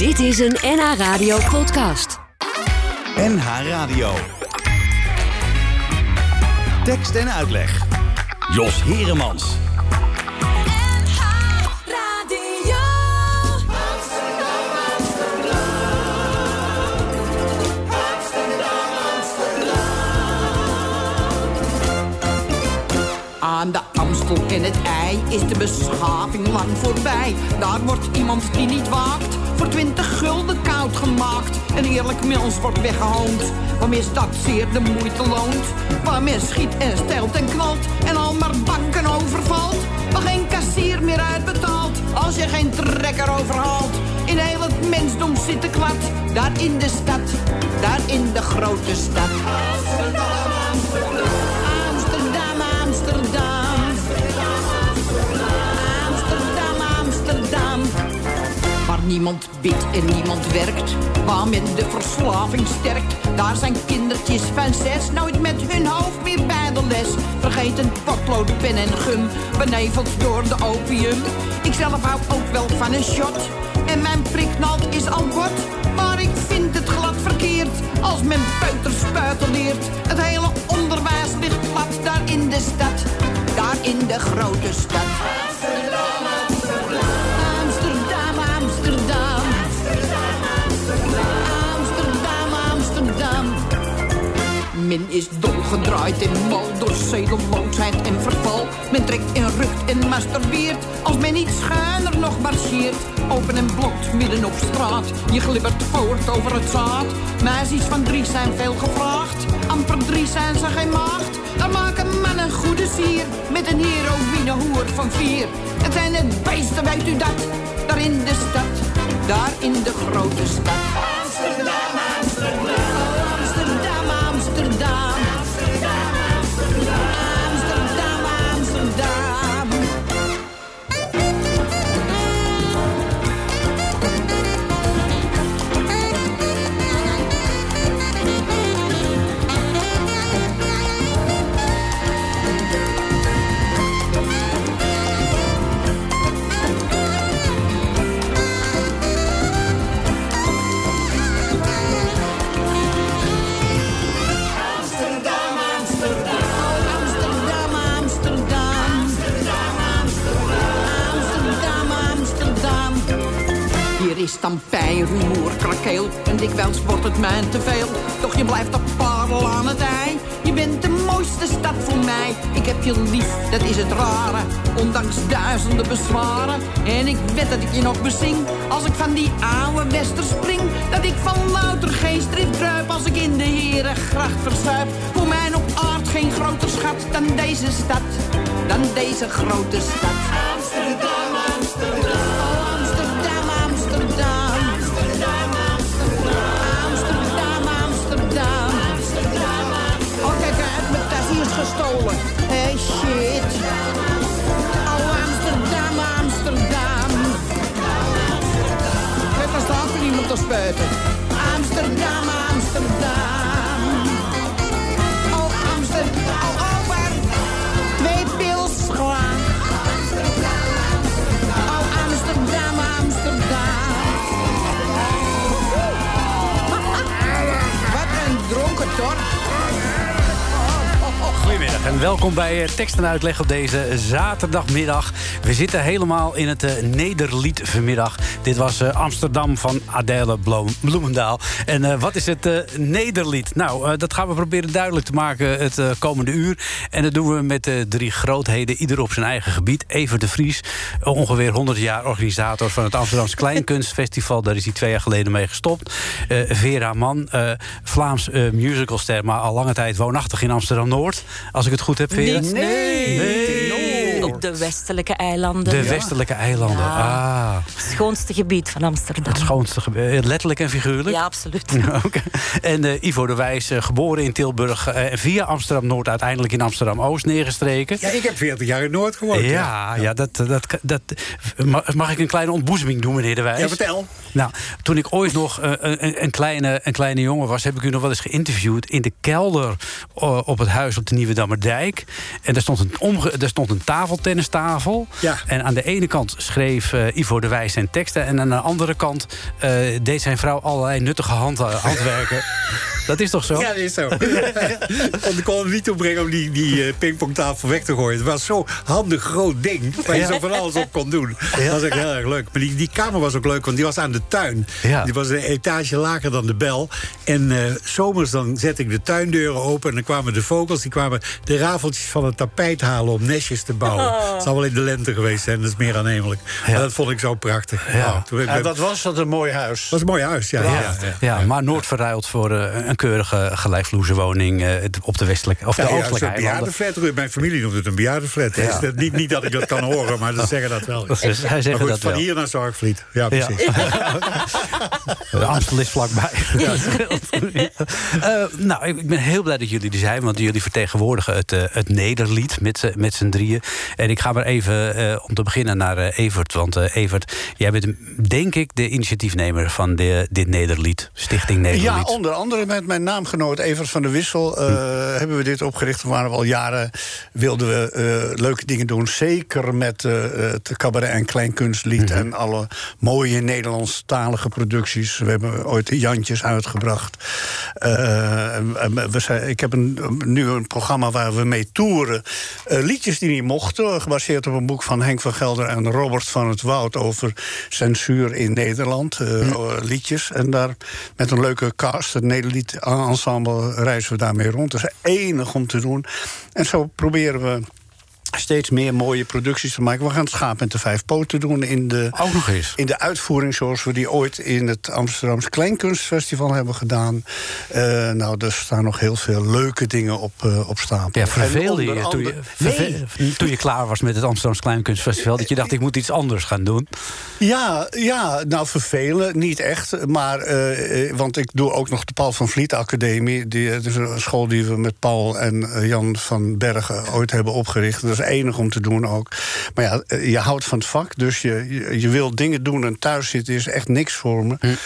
Dit is een NH Radio podcast. NH Radio. Tekst en uitleg. Jos Heremans. Aan de Amstel en het ei is de beschaving lang voorbij. Daar wordt iemand die niet waakt voor twintig gulden koud gemaakt. Een eerlijk mens wordt weggehoond. Waarmee dat zeer de moeite loont. Waarmee schiet en stelt en knalt en al maar bakken overvalt. Waar geen kassier meer uitbetaalt als je geen trekker overhaalt. In heel het mensdom zit de klad, daar in de stad, daar in de grote stad. Niemand bidt en niemand werkt. Waar men de verslaving sterkt. Daar zijn kindertjes van zes nooit met hun hoofd meer bij de les. Vergeten potlood, pen en gum. Beneveld door de opium. Ik zelf hou ook wel van een shot. En mijn priknald is al bot. Maar ik vind het glad verkeerd als men peuterspuiten leert. Het hele onderwijs ligt plat daar in de stad. Daar in de grote stad. Men is dolgedraaid en mal door zedeloosheid en verval. Men trekt en rukt en masturbeert als men niet schuiner nog marcheert. Open en blokt midden op straat, je glibbert voort over het zaad. Meisjes van drie zijn veel gevraagd, amper drie zijn ze geen maagd. Dan maken mannen goede sier met een heroïne hoer van vier. Het zijn het beesten, weet u dat, daar in de stad, daar in de grote stad. Is stampij, rumoer, krakeel. En dikwijls wordt het mij te veel. Toch je blijft op parel aan het ei. Je bent de mooiste stad voor mij. Ik heb je lief, dat is het rare. Ondanks duizenden bezwaren. En ik weet dat ik je nog bezing. Als ik van die oude wester spring. Dat ik van louter geestdrift druip. Als ik in de herengracht verzuip. Voor mij op aard geen groter schat dan deze stad. Dan deze grote stad. Amsterdam, Amsterdam. Te spuiten. Amsterdam, Amsterdam. En welkom bij eh, Tekst en Uitleg op deze zaterdagmiddag. We zitten helemaal in het eh, Nederlied vanmiddag. Dit was eh, Amsterdam van Adele Bloem- Bloemendaal. En wat is het Nederlied? Nou, dat gaan we proberen duidelijk te maken het komende uur. En dat doen we met drie grootheden, ieder op zijn eigen gebied. Evert de Vries, ongeveer 100 jaar organisator van het Amsterdamse Kleinkunstfestival. Daar is hij twee jaar geleden mee gestopt. Vera Mann, Vlaams musicalster, maar al lange tijd woonachtig in Amsterdam-Noord. Als ik het goed heb, Vera. Niet, Nee. De westelijke eilanden. De westelijke eilanden. Ja. Ah, Het schoonste gebied van Amsterdam. het schoonste gebied. Letterlijk en figuurlijk? Ja, absoluut. Oké. En eh, Ivo de Wijs, eh, geboren in Tilburg... eh, en via Amsterdam-Noord uiteindelijk in Amsterdam-Oost neergestreken. Ja, ik heb 40 jaar in Noord gewoond. Ja, ja, dat, dat, dat, mag- mag ik een kleine ontboezeming doen, meneer De Wijs? Ja, vertel. Nou, toen ik ooit nog eh, een, een, kleine, een kleine jongen was... heb ik u nog wel eens geïnterviewd in de kelder... eh, op het huis op de Nieuwe Dammerdijk. En daar stond een, omge, daar stond een tafel tafeltennistafel. Ja. En aan de ene kant schreef eh, Ivo de Wijs zijn teksten... en aan de andere kant eh, deed zijn vrouw allerlei nuttige hand, handwerken. Dat is toch zo? Ja, dat is zo. Want ik kon hem niet opbrengen om die, die eh, pingpongtafel weg te gooien. Het was zo'n handig groot ding waar je zo van alles op kon doen. Dat was echt heel erg leuk. Maar die, die kamer was ook leuk, want die was aan de tuin. Die was een etage lager dan de bel. En eh, zomers dan zette ik de tuindeuren open... en dan kwamen de vogels, die kwamen de rafeltjes van het tapijt halen... om nestjes te bouwen. Het zal wel in de lente geweest zijn, dat is meer aannemelijk. Maar dat vond ik zo prachtig. Ja. Ik En ben- wat was dat een mooi huis. was een mooi huis, ja. ja, ja. Ja, maar nooit verruild voor eh, een keurige gelijkvloerse woning eh, op de westelijke of de Ja, ja, oostelijke eilanden. bejaardenflat. Mijn familie noemt het een bejaardenflat. Ja. Dat- niet, niet dat ik dat kan horen, maar ze zeggen dat wel. Ze- zij zeggen maar goed, dat van wel. hier naar Zorgvliet. Ja, Ja. precies. De Amstel is vlakbij. Dat. Eh, nou, ik ben heel blij dat jullie er zijn. Want jullie vertegenwoordigen het, eh, het Nederlied met, met z'n drieën. En ik ga maar even eh, om te beginnen naar eh, Evert. Want eh, Evert, jij bent denk ik de initiatiefnemer van de, dit Nederlied. Stichting Nederlied. Ja, onder andere met mijn naamgenoot Evert van der Wissel eh, hebben we dit opgericht. We waren al jaren, wilden we leuke dingen doen. Zeker met het cabaret en kleinkunstlied en alle mooie Nederlandstalige producties. We hebben ooit de Jantjes uitgebracht. We zijn, ik heb een, nu een programma waar we mee toeren. Liedjes die niet mochten, gebaseerd op een boek van Henk van Gelder en Robert van het Woud over censuur in Nederland. eh, eh, Liedjes. En daar met een leuke cast, het Nederlied ensemble, reizen we daarmee rond. Dat is enig om te doen. En zo proberen we steeds meer mooie producties te maken. We gaan het Schaap met de Vijf Poten doen in de, Ook nog eens. in de uitvoering zoals we die ooit in het Amsterdamse Kleinkunstfestival hebben gedaan. Eh, nou, er staan nog heel veel leuke dingen op, eh, op stapel. Ja, verveelde je toen je, toen je klaar was met het Amsterdamse Kleinkunstfestival... dat je dacht, ik moet iets anders gaan doen? Ja, ja, nou vervelen, niet echt. Maar, eh, want ik doe ook nog de Paul van Vliet Academie. Die, is een school die we met Paul en Jan van Bergen ooit hebben opgericht. Enig om te doen ook. Maar ja, eh, je houdt van het vak, dus je, je, je wil dingen doen en thuis zitten is echt niks voor me.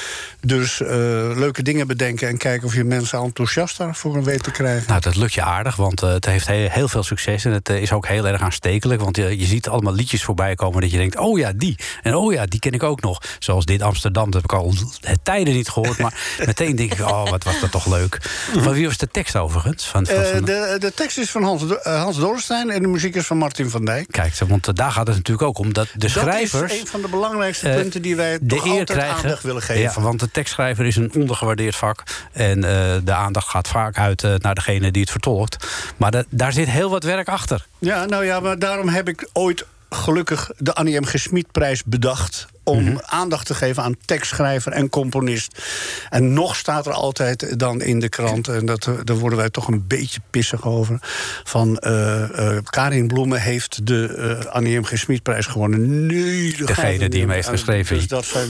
Dus eh, leuke dingen bedenken en kijken of je mensen enthousiast daarvoor weet te krijgen. Nou, dat lukt je aardig, want eh, het heeft heel, heel veel succes. En het eh, is ook heel erg aanstekelijk. Want je, je ziet allemaal liedjes voorbij komen dat je denkt... oh ja, die. En oh ja, die ken ik ook nog. Zoals dit Amsterdam, dat heb ik al tijden niet gehoord. Maar meteen denk ik, oh, wat was dat toch leuk. Van wie was de tekst overigens? Van, van, van- de, de tekst is van Hans, Hans Dorrestein en de muziek is van Martin van Dijk. Kijk, want daar gaat het natuurlijk ook om. Dat de schrijvers... Dat is een van de belangrijkste punten die wij de toch eer altijd krijgen. aandacht willen geven. Ja, want tekstschrijver is een ondergewaardeerd vak. En eh, de aandacht gaat vaak uit eh, naar degene die het vertolkt. Maar da- daar zit heel wat werk achter. Ja, nou ja, maar daarom heb ik ooit gelukkig de Annie M. G. Schmid-prijs bedacht... om Mhm. aandacht te geven aan tekstschrijver en componist. En nog staat er altijd dan in de krant... en dat, daar worden wij toch een beetje pissig over... van eh, Karin Bloemen heeft de eh, Annie M. G. Schmid-prijs gewonnen. Nee, dat Degene die hem heeft En geschreven. Dus dat zijn,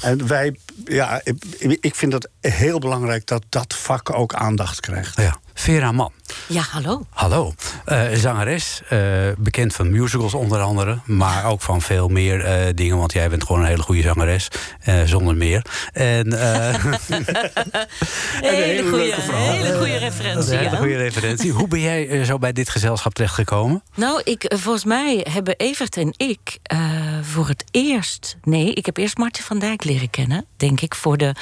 en wij, ja, ik, ik vind het heel belangrijk... dat dat vak ook aandacht krijgt. Ja. Vera Mann. Ja, hallo. Hallo. Eh, zangeres, eh, bekend van musicals onder andere. Maar ook van veel meer eh, dingen. Want jij bent gewoon een hele goede zangeres. zonder meer. En, Hele goede, hele goede referentie. een hele goede referentie. Hoe ben jij zo bij dit gezelschap terechtgekomen? Nou, ik, volgens mij hebben Evert en ik voor het eerst... Nee, ik heb eerst Martin van Dijk leren kennen, denk ik... voor de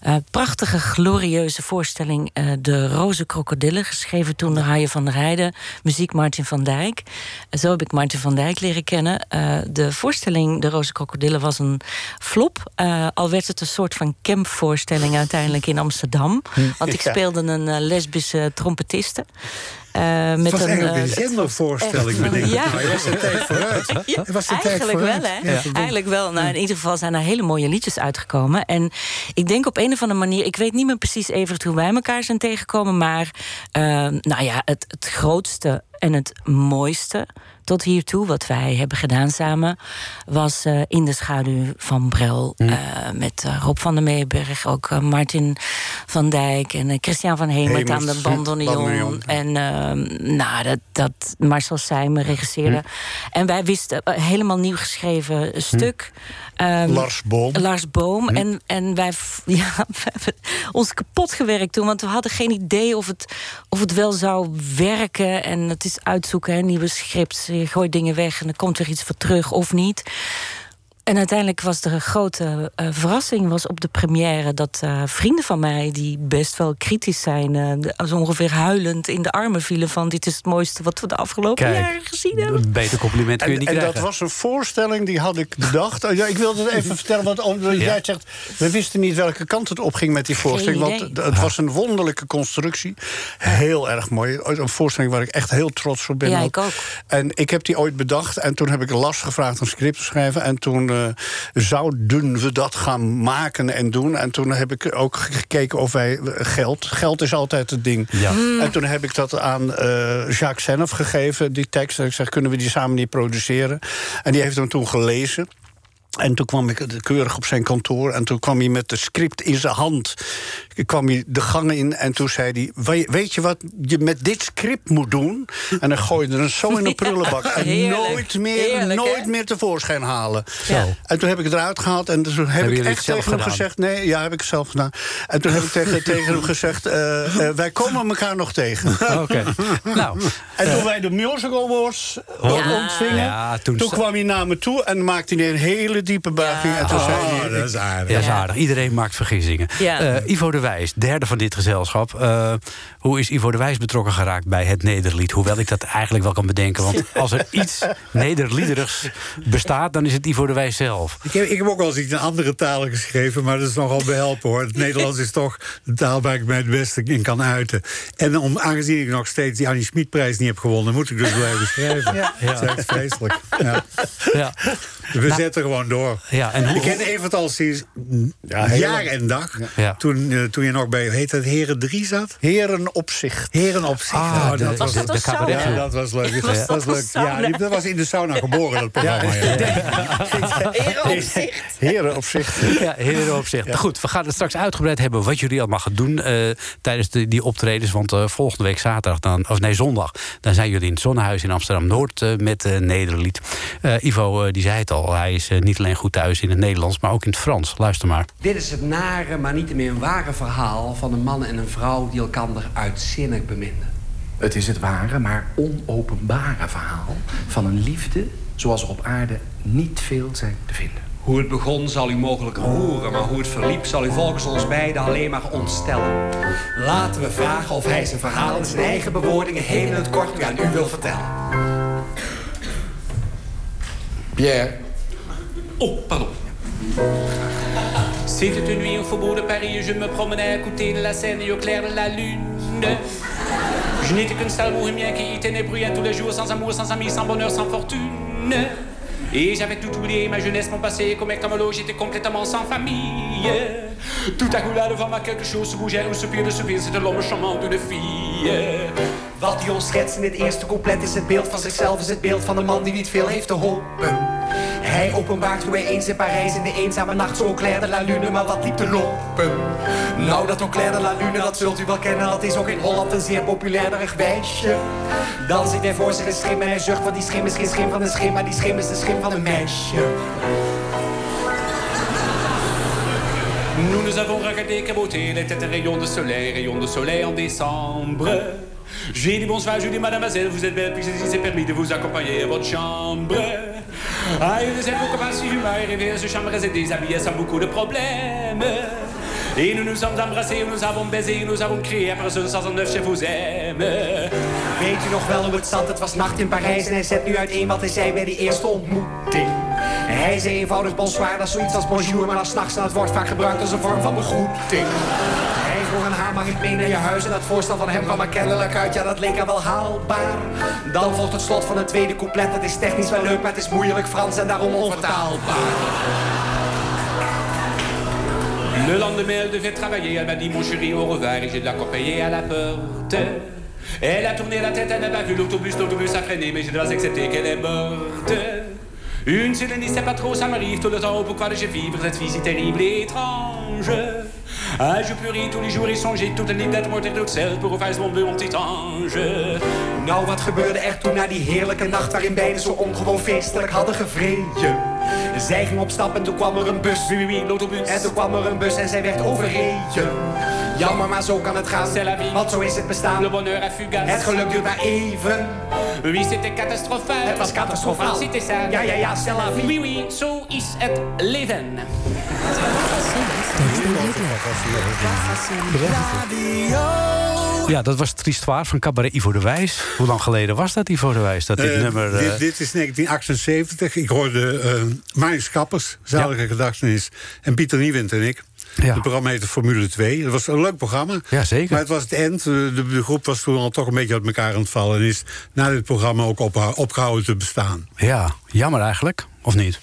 eh, prachtige, glorieuze voorstelling... eh, De Roze Krokodillen, geschreven toen door Haaien van der Heijden... muziek Martin van Dijk. Zo heb ik Martin van Dijk leren kennen. Eh, de voorstelling De Roze Krokodillen was een flop. al werd het een soort van campvoorstelling uiteindelijk in Amsterdam. Want ik speelde een lesbische trompetiste. Eh, met Het was een, een echt- bedenk ik. Ja. Nou, was de tijd vooruit. Ja, Je was de tijd eigenlijk wel, hè? Ja, eigenlijk wel. Nou, in ieder geval zijn er hele mooie liedjes uitgekomen. En ik denk op een of andere manier... ik weet niet meer precies even hoe wij elkaar zijn tegengekomen... maar eh, nou ja, het, het grootste en het mooiste tot hiertoe, wat wij hebben gedaan samen... was eh, In de schaduw van Brel. eh, met eh, Rob van der Meeberg, ook Martin van Dijk... en Christian van Hemert aan de hm, bandoneon. En ehm, nou, dat, dat Marcel Seijmen regisseerde. En wij wisten helemaal nieuw geschreven stuk. Ehm, Lars Boom. Lars Boom. En, en wij, ja, we hebben ons kapot gewerkt toen. Want we hadden geen idee of het, of het wel zou werken. En het is uitzoeken, hè, nieuwe scripts. Je gooit dingen weg en er komt weer iets voor terug of niet. En uiteindelijk was er een grote uh, verrassing was op de première... dat uh, vrienden van mij, die best wel kritisch zijn... Uh, zo ongeveer huilend in de armen vielen van... dit is het mooiste wat we de afgelopen Kijk, jaren gezien hebben. Een beter compliment kun je En, niet en krijgen. dat was een voorstelling, die had ik bedacht. Oh, ja, ik wilde het even vertellen, want omdat Ja. jij zegt... we wisten niet welke kant het opging met die voorstelling. idee. Want het was een wonderlijke constructie. Heel erg mooi. Een voorstelling waar ik echt heel trots op ben. Ja, ik ook. En ik heb die ooit bedacht. En toen heb ik Las gevraagd een script te schrijven. En toen eh, zouden we dat gaan maken en doen. En toen heb ik ook gekeken of wij eh, geld... Geld is altijd het ding. Ja. En toen heb ik dat aan eh, Jacques Senef gegeven, die tekst. En ik zeg, kunnen we die samen niet produceren? En die heeft hem toen gelezen. En toen kwam ik keurig op zijn kantoor. En toen kwam hij met de script in zijn hand. Kwam hij de gangen in. En toen zei hij: "We- Weet je wat je met dit script moet doen? En dan gooi je er een zo in een prullenbak. En Heerlijk. nooit meer, Heerlijk, nooit meer tevoorschijn halen. Ja. En toen heb ik het eruit gehaald. En toen heb Hebben ik echt tegen hem gezegd: Nee, ja, heb ik het zelf gedaan. En toen heb ik tegen, tegen hem gezegd: eh, eh, Wij komen elkaar nog tegen. Oké. nou, En toen wij de Musical Awards eh, Ja. ontvingen... Ja, toen kwam hij naar me toe en maakte hij een hele diepe buiging. En toen zei hij... Oh, dat is aardig. Ja, dat is aardig. Iedereen maakt vergissingen. Ja. Eh, Ivo de Wijs, derde van dit gezelschap. Eh, hoe is Ivo de Wijs betrokken geraakt bij het Nederlied? Hoewel ik dat eigenlijk wel kan bedenken. Want als er iets Nederliederigs bestaat, dan is het Ivo de Wijs zelf. Ik heb, ik heb ook wel eens iets in andere talen geschreven, maar dat is nogal behelpen hoor. Het Nederlands is toch de taal waar ik mij het beste in kan uiten. En om, aangezien ik nog steeds die Annie Schmid-prijs niet heb gewonnen, moet ik dus blijven schrijven. Ja. Dat is echt vreselijk. Ja. Ja, We zetten gewoon door. ja en hoe, Ik ken Evert al sinds jaar lang. en dag. Ja. Toen, eh, toen je nog bij, heet dat, Heren 3 zat? Heren opzicht. Heren op zich. Ah, Oh, dat was de- dat sauna? Ja, dat was leuk. Was dat dat was leuk. Ja, dat was in de sauna geboren, dat programma. Ja, Heren opzicht. Ja, heren opzicht. Goed, we gaan het straks uitgebreid hebben wat jullie allemaal gaan doen eh, tijdens de, die optredens. Want eh, volgende week zaterdag, dan, of nee, zondag, dan zijn jullie in het Zonnehuis in Amsterdam Noord eh, met eh Nederlied. Eh, Ivo, die zei het al, hij is niet alleen goed thuis in het Nederlands, maar ook in het Frans. Luister maar. Dit is het nare, maar niet meer een ware verhaal van een man en een vrouw die elkander uitzinnig beminden. Het is het ware, maar onopenbare verhaal van een liefde zoals er op aarde niet veel zijn te vinden. Hoe het begon zal u mogelijk roeren, maar hoe het verliep zal u volgens ons beiden alleen maar ontstellen. Laten we vragen of hij zijn verhaal in zijn eigen bewoordingen heel in het kort nu aan u wil vertellen. Pierre, Oh, pardon. C'était une nuit au faubourg de Paris je me promenais à côté de la Seine et au clair de la lune. Je n'étais qu'un sale bohémien qui y ténébruyait tous les jours sans amour, sans amis, sans bonheur, sans fortune. Et j'avais tout oublié, ma jeunesse, mon passé, comme mot, j'étais complètement sans famille. Tout à coup là devant moi quelque chose se bougeait, un soupir de soupir, c'était l'homme charmant d'une fille. Wat hij ons schetst in het eerste couplet is het beeld van zichzelf, is het beeld van een man die niet veel heeft te hopen. Hij openbaart hoe hij eens in Parijs in de eenzame nacht zo clair de la lune, maar wat liep te lopen. Nou, dat ook clair de la lune, dat zult u wel kennen, dat is ook in Holland een zeer populair wijsje. Dan ziet hij voor zich een schim en hij zucht, want die schim is geen schim van een schim, maar die schim is de schim van een meisje. Nous nous avons regardé caboter, il était un rayon de soleil, rayon de soleil en décembre. J'ai dit bonsoir, j'ai dit mademoiselle, vous êtes belle, puis il s'est permis de vous accompagner à votre chambre. Ah, il ne beaucoup pas si humain, rêver à se chambre et déshabillé sans beaucoup de problèmes. Et nous nous sommes embrassés, nous avons baisé, nous avons crié après ce 109 je vous aime. Weet u nog wel hoe het zat? Het was nacht in Parijs en hij zet nu uiteen wat hij zei bij die eerste ontmoeting. Hij zei eenvoudig bonsoir, dat is zoiets als bonjour, maar dan s'nachts en het wordt vaak gebruikt als een vorm van begroeting. Hij vroeg aan haar, mag ik mee naar je huis? En dat voorstel van hem kwam er kennelijk uit, ja dat leek haar wel haalbaar. Dan volgt het slot van het tweede couplet, het is technisch wel leuk, maar het is moeilijk Frans en daarom onvertaalbaar. Le lendemain, elle devait travailler. Elle m'a dit, mon chéri, au revoir. Et j'ai de l'accompagner à la porte. Elle a tourné la tête, elle n'a pas vu l'autobus. L'autobus a freiné, mais je dois accepter qu'elle est morte. Une seule ne sait pas trop, ça m'arrive tout le temps. Pourquoi je vivre cette vie si terrible et étrange? Ah, je pleurais tous les jours et songeais toute une dat wordt pour faire bleu, mon petit ange. Nou, wat gebeurde er toen na die heerlijke nacht waarin beiden zo ongewoon feestelijk hadden gevreden? Zij ging op stap en toen kwam er een bus. L'autobus. En toen kwam er een bus en zij werd overreden. Jammer, maar zo kan het gaan. Want zo is het bestaan. Le bonheur est fugace. Het geluk duurt maar even. Oui, c'était catastrophal. Het was catastrofaal. C'était ça. Ja, ja, ja, c'est la vie. Oui, oui, zo is het leven. Ja, dat was Tristoir van Cabaret Ivo de Wijs. Hoe lang geleden was dat, Ivo de Wijs? Dat dit Eh, nummer... eh, dit, dit is 1978. Ik hoorde uh, Marius Kappers, Zalige Gedachtenis... en Pieter Nieuwend en ik. Ja. Het programma heette Formule 2. Dat was een leuk programma. Ja, zeker. Maar het was het eind. De groep was toen al toch een beetje uit elkaar aan het vallen... en is na dit programma ook op, opgehouden te bestaan. Ja, jammer eigenlijk. Of niet?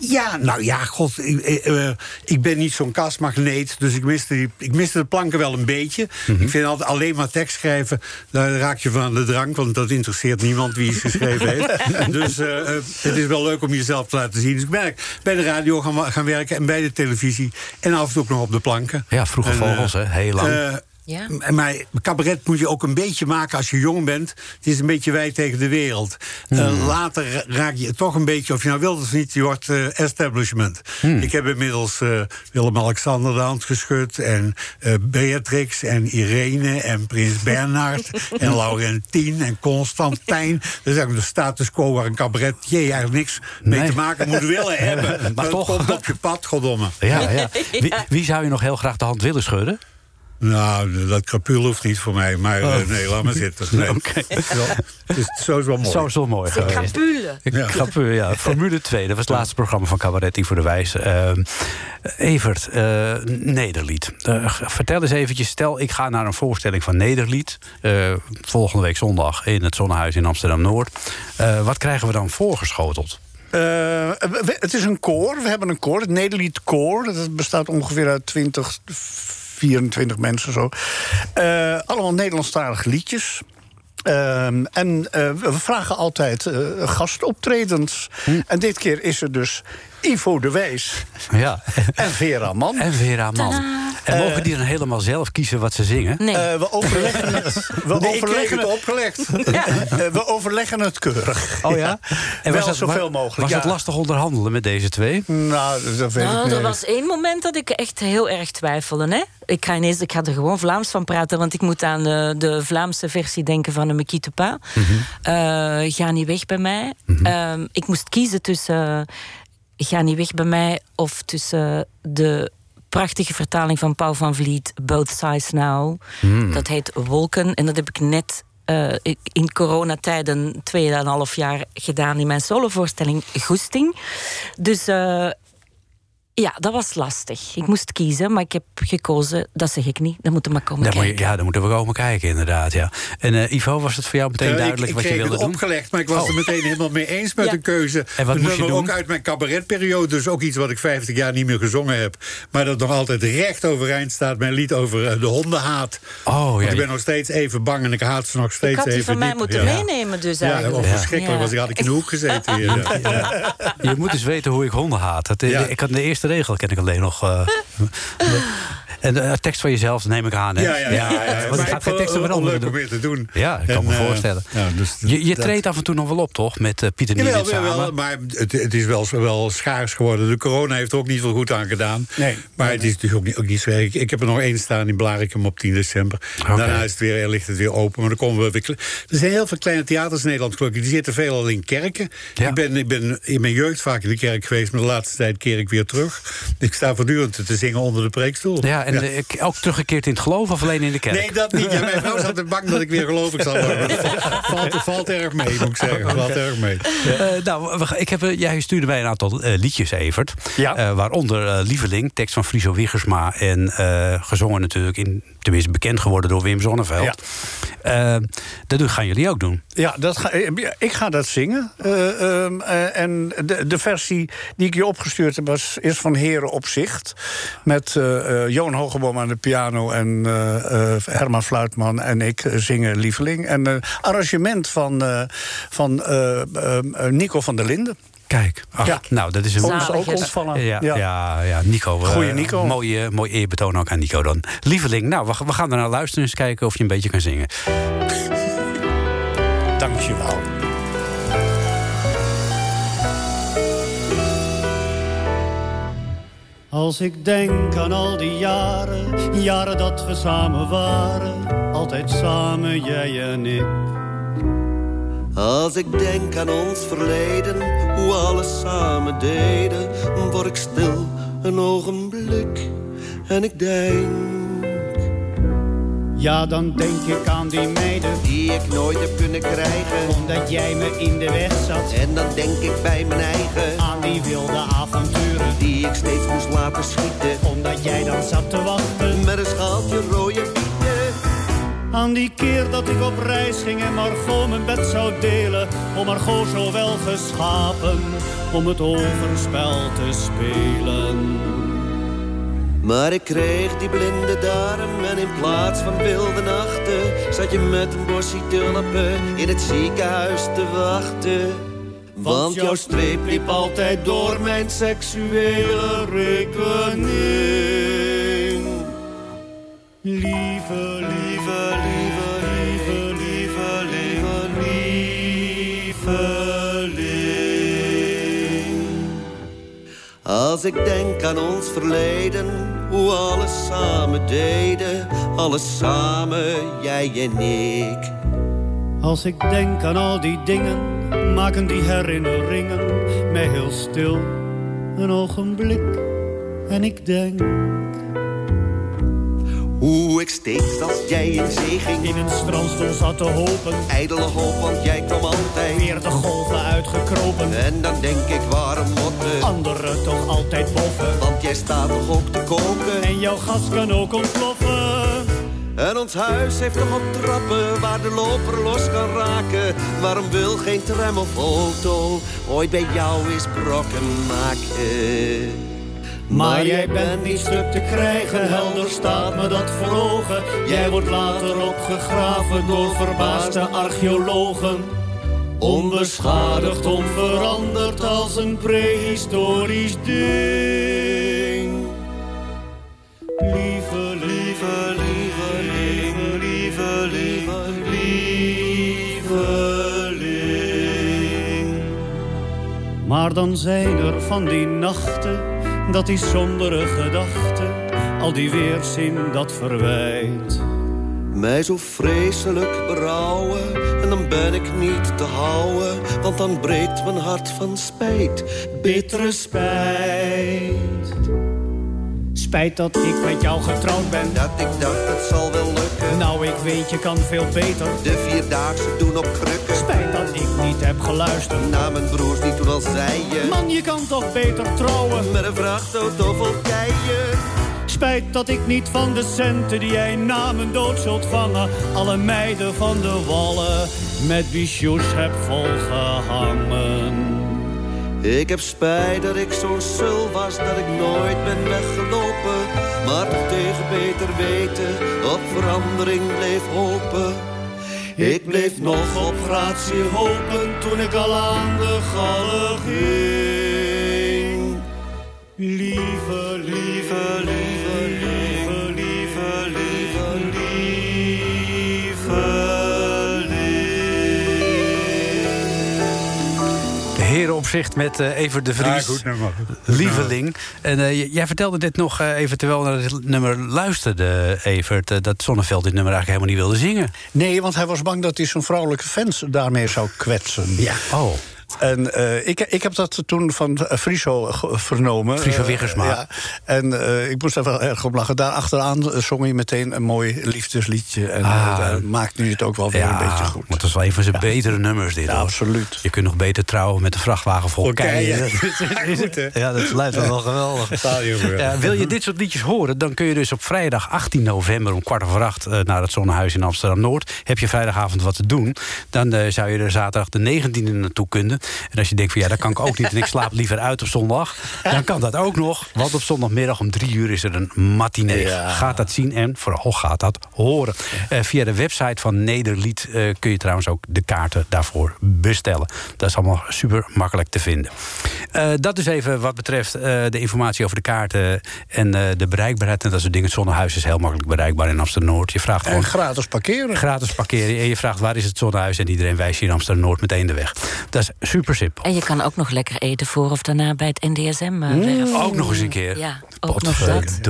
Ja, nou ja, god, ik, ik, eh, ik ben niet zo'n kastmagneet, dus ik miste, die, ik miste de planken wel een beetje. Mhm. Ik vind altijd alleen maar tekst schrijven, daar raak je van aan de drank, want dat interesseert niemand wie iets geschreven heeft. dus eh, eh, het is wel leuk om jezelf te laten zien. Dus ik ben bij de radio gaan, gaan werken en bij de televisie en af en toe ook nog op de planken. Ja, vroege En, vogels, hè? Heel lang. Ja. Maar cabaret moet je ook een beetje maken als je jong bent. Het is een beetje wij tegen de wereld. Hmm. Eh, later ra- raak je toch een beetje, of je nou wilt of niet, je wordt eh, establishment. Hmm. Ik heb inmiddels eh, Willem-Alexander de hand geschud... en eh, Beatrix en Irene en Prins Bernhard... en Laurentien en Constantijn. Dat is eigenlijk de status quo waar een cabaretier eigenlijk niks mee te maken moet willen hebben. Maar Dat toch. komt op je pad, goddomme. ja, ja. Wie, wie zou je nog heel graag de hand willen schudden? Nou, dat krapul hoeft niet voor mij. Maar eh, nee, laat maar zitten. Nee. Oh. Oké. Wel, het is, zo is wel mooi. Zo is wel mooi eh, ja. Formule 2, dat was het laatste programma van Cabaret voor de Wijs. Eh, Evert, eh, Nederlied. Eh, vertel eens eventjes, stel ik ga naar een voorstelling van Nederlied... eh, volgende week zondag in het Zonnehuis in Amsterdam-Noord. Eh, wat krijgen we dan voorgeschoteld? Eh, we- het is een koor. We hebben een koor, het Nederlied Koor. Dat bestaat ongeveer uit 20, 24 mensen zo. Eh, allemaal Nederlandstalige liedjes. Ehm, en eh, we vragen altijd eh, gastoptredens. En dit keer is er dus Ivo de Wijs Ja, en Vera Man. en Vera Man. En mogen die dan helemaal zelf kiezen wat ze zingen? Nee. Eh, we overleggen het, we Nee, ik kreeg overleggen het opgelegd. eh, we overleggen het keurig. Oh ja? En Wel het, zoveel mogelijk, Was het lastig onderhandelen met deze twee? Nou, dat weet ik Nou, niet. er was één moment dat ik echt heel erg twijfelde. Hè? Ik, ga ineens, ik ga er gewoon Vlaams van praten, want ik moet aan de, de Vlaamse versie denken van de Me quitte pas. Eh, ga niet weg bij mij. Ehm, ik moest kiezen tussen eh, Ga niet weg bij mij of tussen de prachtige vertaling van Paul van Vliet, Both Sides Now. Dat heet Wolken en dat heb ik net eh, in coronatijden tweeënhalf jaar gedaan in mijn solovoorstelling Goesting. Dus eh, ja, dat was lastig. Ik moest kiezen, maar ik heb gekozen, dat zeg ik niet. Dan moeten we maar komen Daar moet je- kijken. ja, daar moeten we komen kijken, inderdaad. Ja. En eh, Ivo, was het voor jou meteen Eh, duidelijk ik, ik wat je kreeg wilde het doen? opgelegd, maar ik was Oh. er meteen helemaal mee eens met Ja. de keuze. En wat Een moest je doen? ook uit mijn cabaretperiode, dus ook iets wat ik 50 jaar niet meer gezongen heb. Maar dat nog altijd recht overeind staat. Mijn lied over eh, de hondenhaat. Oh, Want ja. ik ben nog steeds even bang en ik haat ze nog steeds Ik had die even van mij diep. moeten ja. meenemen dus Ja, eigenlijk. wel verschrikkelijk Ja. was. Ik had ik in de hoek gezeten hier. ja. Je moet eens weten hoe ik honden haat. Dat, Ja. Ik had de eerste regel ken ik alleen nog. en de tekst van jezelf neem ik aan. Hè? Ja, ja, ja. ja, want ik ga geen leuk om weer te doen. Ja, ik kan En, me eh, voorstellen. ja, dus Je, je treedt af en toe nog wel op, toch? Met eh, Pieter jawel, samen. maar het, het is wel, wel schaars geworden. De corona heeft er ook niet veel goed aan gedaan. Nee. Maar het is natuurlijk ook niet, ook niet zo erg. Ik, heb er nog één staan in Blarikum op 10 december. Daarna is het weer, ligt het weer open. Maar dan komen we weer... Er zijn heel veel kleine theaters in Nederland gelukkig. Die zitten veelal in kerken. Ja. Ik, ben, ik ben in mijn jeugd vaak in de kerk geweest. Maar de laatste tijd keer ik weer terug. Ik sta voortdurend te zingen onder de preekstoel. Ja, en eh, ik- ook teruggekeerd in het geloof of alleen in de kerk? Nee, dat niet. Ja, mijn vrouw altijd bang dat ik weer gelovig zal worden. Het valt, valt erg mee, moet ik zeggen. Valt erg mee. Eh, nou, ik heb, eh, jij stuurde mij een aantal eh, liedjes, Evert. Ja. Eh, waaronder eh, Lieveling, tekst van Friso Wiggersma... en eh, gezongen natuurlijk, in, tenminste bekend geworden door Wim Zonneveld. Dat gaan jullie ook doen. Ja, dat ga, ik ga dat zingen. Eh, ehm, eh, en de, de versie die ik je opgestuurd heb was, is van Heren op Zicht. Met eh eh, Johan Hogeboom aan de piano en eh, eh, Herman Fluitman en ik eh, zingen Lieveling. En een arrangement van, eh, van Nico van der Linden. Kijk, ach, Ja. nou, dat is een... Ons ook ontvallen. Ja, ja. ja, Nico. eh, Goeie Nico. Mooi, eh, mooi eerbetoon ook aan Nico dan. Lieveling, nou, we, we gaan er naar luisteren eens kijken of je een beetje kan zingen. Dank Als ik denk aan al die jaren, jaren dat we samen waren, altijd samen jij en ik. Als ik denk aan ons verleden, hoe alles samen deden, word ik stil een ogenblik en ik denk. Ja, dan denk ik aan die meiden die ik nooit heb kunnen krijgen, omdat jij me in de weg zat. En dan denk ik bij mijn eigen aan die wilde avonturen die ik steeds moest laten schieten, omdat jij dan zat te wachten met een schaaltje rode bieten. Aan die keer dat ik op reis ging en Margot mijn bed zou delen, om Margot zo wel geschapen om het overspel te spelen. Maar ik kreeg die blinde darm en in plaats van wilde nachten... zat je met een bosje tulpen in het ziekenhuis te wachten. Want jouw streep liep altijd door mijn seksuele rekening. Lieve, lieve, lieve, lieve, lieve, lieve, lieveling. Als ik denk aan ons verleden, hoe alles samen deden, alles samen, jij en ik. Als ik denk aan al die dingen, maken die herinneringen mij heel stil een ogenblik. En ik denk hoe ik steeds als jij in zee ging In een strandstoel zat te hopen Ijdele hoop, want jij kwam altijd Weer de golven uitgekropen En dan denk ik, waarom motten Anderen toch altijd boven Want jij staat toch ook te koken En jouw gas kan ook ontploffen en ons huis heeft toch op trappen waar de loper los kan raken. Waarom wil geen tram of auto ooit bij jou eens brokken maken? Maar jij bent niet stuk te krijgen, helder staat me dat voor ogen. Jij wordt later opgegraven door verbaasde archeologen. Onbeschadigd, onveranderd als een prehistorisch ding. Maar dan zijn er van die nachten dat die sombere gedachte, al die weerzin dat verwijt. Mij zo vreselijk berouwen, en dan ben ik niet te houden, want dan breekt mijn hart van spijt, bittere spijt. Spijt dat ik met jou getrouwd ben. Dat ik dacht, dat zal wel lukken. Nou, ik weet, je kan veel beter. De vierdaagse doen op krukken. Spijt dat ik niet heb geluisterd. Na mijn broers niet toen al zei je. Man, je kan toch beter trouwen. Met een vrachtauto vol keien. Spijt dat ik niet van de centen die jij na mijn dood zult vangen... alle meiden van de wallen met bijoux heb volgehangen. Ik heb spijt dat ik zo'n sul was dat ik nooit ben weggelopen. Maar toch tegen beter weten op verandering bleef hopen. Ik bleef nog op gratie hopen toen ik al aan de gallen ging. Lieve, lieve, lieve, De herenopzicht met uh, Evert de Vries. Ja, goed nummer. Lieveling. En uh, jij vertelde dit nog uh, even terwijl naar het nummer luisterde, Evert... dat Zonneveld dit nummer eigenlijk helemaal niet wilde zingen. Nee, want hij was bang dat hij zijn vrouwelijke fans daarmee zou kwetsen. Ja. Oh. En uh, ik, ik heb dat toen van Friso vernomen. Friso Wiggersma. Uh, ja. En uh, ik moest daar wel erg op lachen. Daar achteraan zong hij meteen een mooi liefdesliedje. En ah, maakt nu het ook wel weer ja, een beetje goed. Maar dat is wel een van zijn ja. betere nummers, dit. Ja, hoor. absoluut. Je kunt nog beter trouwen met een vrachtwagen vol keien. ja, dat lijkt me wel geweldig. Ja, wil je dit soort liedjes horen, dan kun je dus op vrijdag 18 november... om kwart over acht naar het Zonnehuis in Amsterdam-Noord. Heb je vrijdagavond wat te doen, dan zou je er zaterdag de 19e naartoe kunnen. En als je denkt van ja, dat kan ik ook niet en ik slaap liever uit op zondag... dan kan dat ook nog, want op zondagmiddag om drie uur is er een matinee. Ja. Gaat dat zien en vooral gaat dat horen. Uh, via de website van Nederlied uh, kun je trouwens ook de kaarten daarvoor bestellen. Dat is allemaal super makkelijk te vinden. Uh, dat is even wat betreft de informatie over de kaarten en de bereikbaarheid. En dat soort dingen. Het Zonnehuis is heel makkelijk bereikbaar in Amsterdam-Noord. Je vraagt gewoon... En gratis parkeren. Gratis parkeren. En je vraagt waar is het Zonnehuis en iedereen wijst je in Amsterdam-Noord meteen de weg. Dat is Super simpel. En je kan ook nog lekker eten voor of daarna bij het NDSM uh, werf. Ook nog eens een keer. Ja, ook nog dat.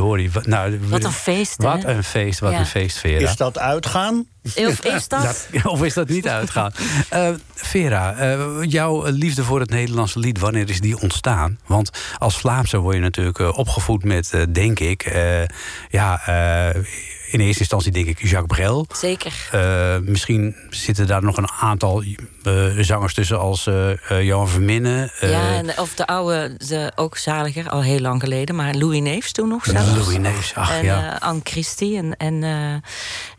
Nou, Wat een feest, hè? Wat een feest, wat Ja. een feest, Vera. Is dat uitgaan? Of is dat? of is dat niet uitgaan? Eh, Vera, eh, jouw liefde voor het Nederlandse lied, wanneer is die ontstaan? Want als Vlaamse word je natuurlijk eh, opgevoed met, eh, denk ik, eh, ja, eh, in eerste instantie denk ik Jacques Brel. Zeker. Eh, misschien zitten daar nog een aantal eh, zangers tussen als eh, Johan Verminnen. ja, en, of de oude, de, ook zaliger, al heel lang geleden. Maar Louis Neefs toen nog zelfs. Louis Neefs, ach en ja. Anne Christie. En, en,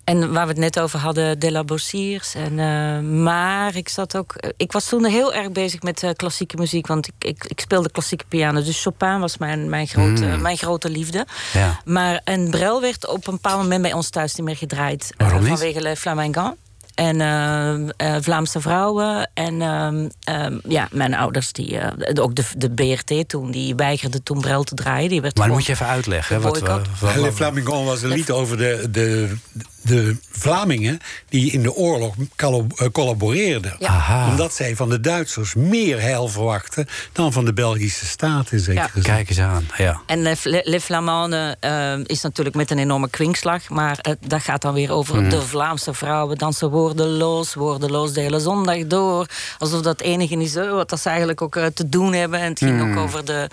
en waar we het net over hadden, De La Bossiers. En, eh, maar ik zat ook... Ik was toen heel erg bezig met eh, klassieke muziek. Want ik, ik, ik speelde klassieke piano. Dus Chopin was mijn, mijn, grote, Mm. mijn grote liefde. Ja. Maar en Brel werd op een bepaald moment bij ons thuis niet meer gedraaid. eh, Waarom niet? vanwege Le Flamingant. En eh, eh, Vlaamse vrouwen. En ehm, ehm, ja, mijn ouders, die, eh, ook de, de BRT toen, die weigerde toen Brel te draaien. Die werd maar gewoon moet je even uitleggen. Wat, wat, Le Flamingon was een lied over de, de, de Vlamingen die in de oorlog eh, collaboreerden. Ja. Omdat zij van de Duitsers meer heil verwachten dan van de Belgische staat in zekere Ja. zin. Kijk eens aan, ja. En Le, Le, Le Flamande eh, is natuurlijk met een enorme kwinkslag. Maar eh, dat gaat dan weer over Mhm. de Vlaamse vrouwen. Dansen woordeloos, woordeloos de hele zondag door. Alsof dat enige is eh, wat dat ze eigenlijk ook eh, te doen hebben. En het ging Mhm. ook over de...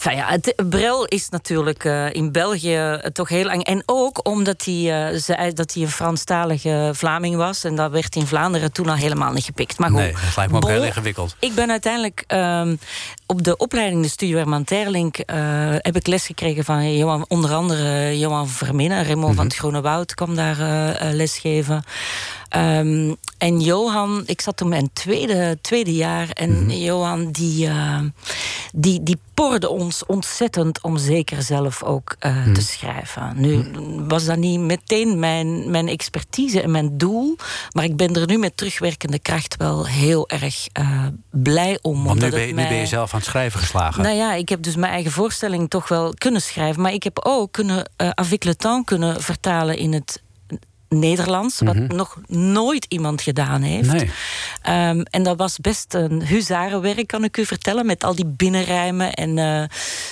Enfin ja, het, Brel is natuurlijk eh, in België eh, toch heel lang. En ook omdat hij eh, zei dat hij een Franstalige Vlaming was. En dat werd in Vlaanderen toen al helemaal niet gepikt. Maar goed, Nee, dat lijkt me ook heel ingewikkeld. ik ben uiteindelijk ehm, op de opleiding de Studio Herman Terlink... eh, heb ik les gekregen van Johan, onder andere Johan Verminnen. Raymond van het Groene Woud kwam daar eh, eh, lesgeven. Ehm, en Johan, ik zat toen mijn tweede, tweede jaar... en Johan die, die, die porde ons ontzettend om zeker zelf ook te schrijven. Nu was dat niet meteen mijn, mijn expertise en mijn doel... maar ik ben er nu met terugwerkende kracht wel heel erg blij om. Want nu ben, je, nu ben je mij- zelf aan schrijven geslagen. nou ja, ik heb dus mijn eigen voorstelling toch wel kunnen schrijven. Maar ik heb ook kunnen, temps kunnen vertalen in het Nederlands. Wat nog nooit iemand gedaan heeft. Mhm. Nee. Ehm, en dat was best een huzarenwerk, kan ik u vertellen. Met al die binnenrijmen. En, eh,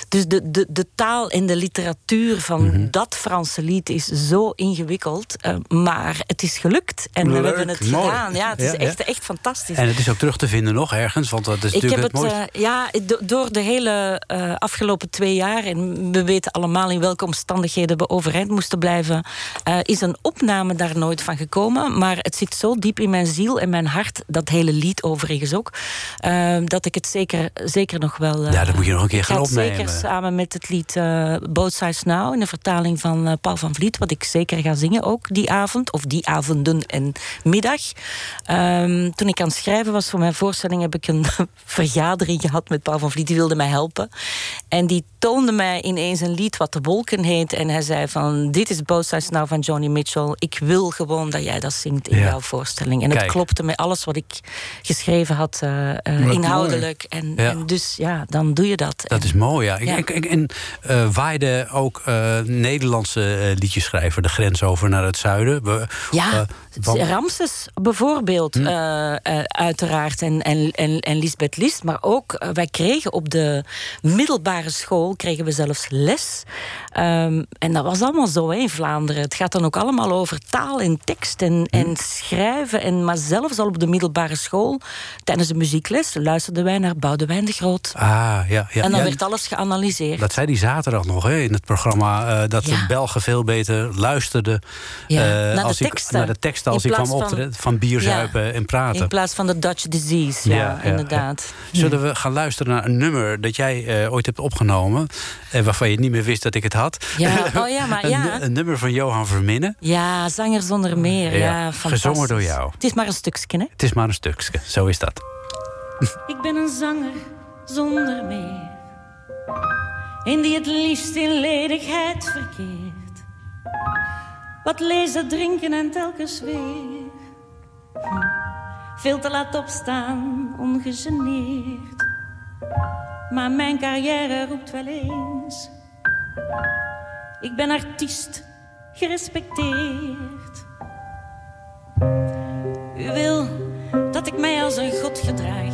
dus de, de, de taal en de literatuur van Mhm. dat Franse lied is zo ingewikkeld. eh, maar het is gelukt. En we hebben het mooi. gedaan. Ja, het is Ja, ja. echt, echt fantastisch. En het is ook terug te vinden nog ergens, want dat is Ik natuurlijk heb het het, eh, ja, do- door de hele afgelopen twee jaar, en we weten allemaal in welke omstandigheden we overeind moesten blijven, is een opname daar nooit van gekomen. Maar het zit zo diep in mijn ziel en mijn hart, dat hele lied overigens ook, eh, dat ik het zeker, zeker nog wel. eh, Ja, dat moet je nog een keer ga gaan opnemen. Zeker samen met het lied eh Both Sides Now, in de vertaling van eh, Paul van Vliet, wat ik zeker ga zingen ook die avond, of die avonden en middag. Ehm, toen ik aan het schrijven was voor mijn voorstelling, heb ik een vergadering gehad met Paul van Vliet. Die wilde mij helpen. En die toonde mij ineens een lied wat De Wolken heet. En hij zei van, dit is Both Sides Now van Johnny Mitchell. Ik wil gewoon dat jij dat zingt in Ja. jouw voorstelling. En Kijk. het klopte met alles wat ik geschreven had, eh, eh, inhoudelijk. En, Ja. en dus ja, dan doe je dat. Dat is mooi, ja. Ja. En, eh, waaide ook Nederlandse liedjeschrijver de grens over naar het zuiden? We, Ja, want- Ramses bijvoorbeeld, Hm. uiteraard. En, en, en, en Lisbeth List. Maar ook, wij kregen op de middelbare school... kregen we zelfs les. Ehm, en dat was allemaal zo hè, in Vlaanderen. Het gaat dan ook allemaal over taal en tekst en, Hm. en schrijven. En, maar zelfs al op de middelbare school... tijdens de muziekles luisterden wij naar Boudewijn de Groot. Ah, ja. ja en dan ja, werd alles geanalyseerd. Dat zei die zaterdag nog hè, in het programma. eh, dat de Ja. Belgen veel beter luisterden eh, naar de ik- teksten. naar de teksten als ik kwam van- optreden. Van bier, zuipen en praten. In plaats van de Dutch disease, ja, inderdaad. Zullen we gaan luisteren naar een nummer dat jij eh, ooit hebt opgenomen... en waarvan je niet meer wist dat ik het had? Ja, oh ja, maar een, ja. een nummer van Johan Verminnen. Ja, zanger zonder meer. Ja, Ja, fantastisch. gezongen door jou. Het is maar een stukje, hè? Het is maar een stukje, zo is dat. Ik ben een zanger zonder meer. In die het liefst in ledigheid verkeert. Wat lezen, drinken en telkens weer. Hm. Veel te laat opstaan, ongegeneerd maar mijn carrière roept wel eens. Ik ben artiest, gerespecteerd. U wil dat ik mij als een god gedraag.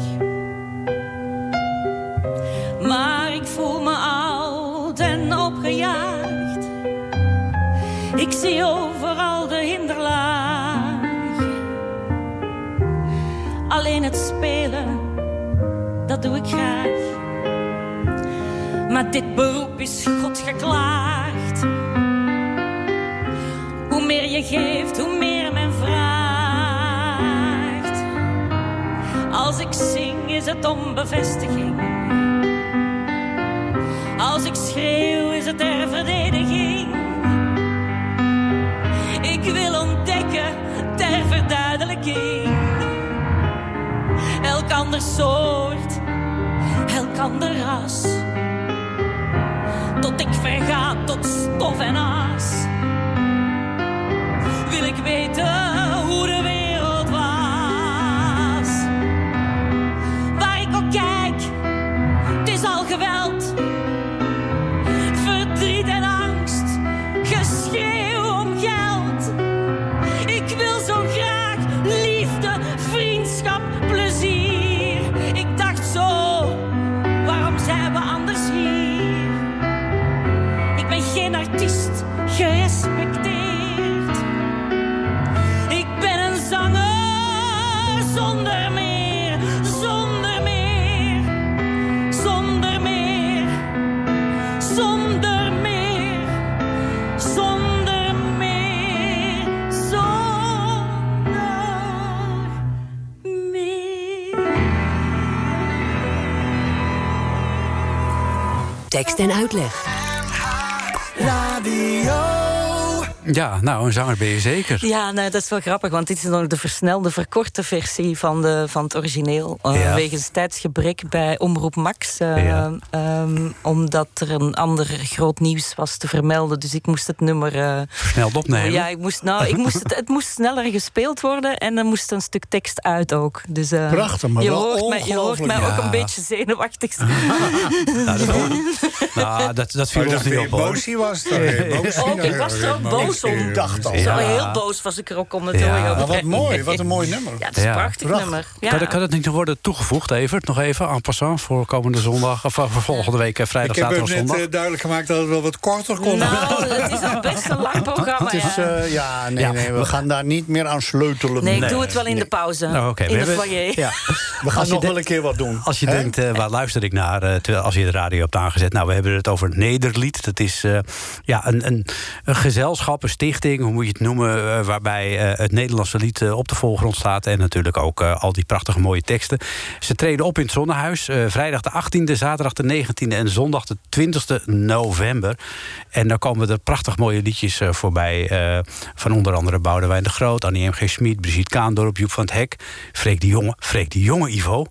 Maar ik voel me oud en opgejaagd. Ik zie over Maar dit beroep is God geklaagd. Hoe meer je geeft, hoe meer men vraagt. Als ik zing, is het om bevestiging. Als ik schreeuw, is het ter verdediging. Ik wil ontdekken ter verduidelijking. Elk ander soort, elk ander ras. Tot ik verga tot stof en as. Wil ik weten zonder meer, zonder meer, zonder meer, zonder meer, zonder meer, zonder. Tekst en uitleg. Ja, nou, een zanger ben je zeker. Ja, nou, dat is wel grappig, want dit is nog de versnelde, verkorte versie van, de, van het origineel. eh, Ja. Wegens tijdsgebrek bij Omroep Max. eh, Ja. ehm, omdat er een ander groot nieuws was te vermelden. Dus ik moest het nummer. eh, Versneld opnemen. ja, ik moest, nou, ik moest het, het moest sneller gespeeld worden en er moest een stuk tekst uit ook. Dus, eh, Prachtig, maar je wel hoort, mij, je hoort mij ook een beetje zenuwachtig zijn. Nou, dat, nou, dat, dat viel Oh, ons niet je op, boos was. boos Ook, ik was er ook boos om. dacht al. Zo heel boos was ik er ook om het Ja. Maar wat mooi, wat een mooi nummer. Ja, het is een prachtig Prachtig. nummer. Ja. Kan, het- kan het niet worden toegevoegd, Evert? Nog even, en passant, voor komende zondag... of voor volgende week, eh, vrijdag, Ik heb hem zaterdag, net zondag? eh, duidelijk gemaakt dat het wel wat korter kon. Nou, het is al best een lang programma. Het is, ja. eh, ja, nee, Ja. nee, we gaan daar niet meer aan sleutelen. Nee, ik doe het wel in de pauze. Nou, oké, we in de hebben- foyer. Ja. We gaan nog wel een keer wat doen. Als je denkt, eh, waar luister ik naar? eh, terwijl als je de radio hebt aangezet. Nou, we hebben het over Nederlied. Dat is eh, ja, een, een, een gezelschap, stichting, hoe moet je het noemen... eh, waarbij eh, het Nederlandse lied eh, op de voorgrond staat... en natuurlijk ook al die prachtige mooie teksten. Ze treden op in het Zonnehuis. eh, vrijdag de 18e, zaterdag de 19e en zondag de 20e november. En daar komen er prachtig mooie liedjes voorbij... van onder andere Boudewijn de Groot, Annie M.G. Schmid... Brigitte Kaandorp, Joep van het Hek, Freek de Jonge. Freek de Jonge, Ivo...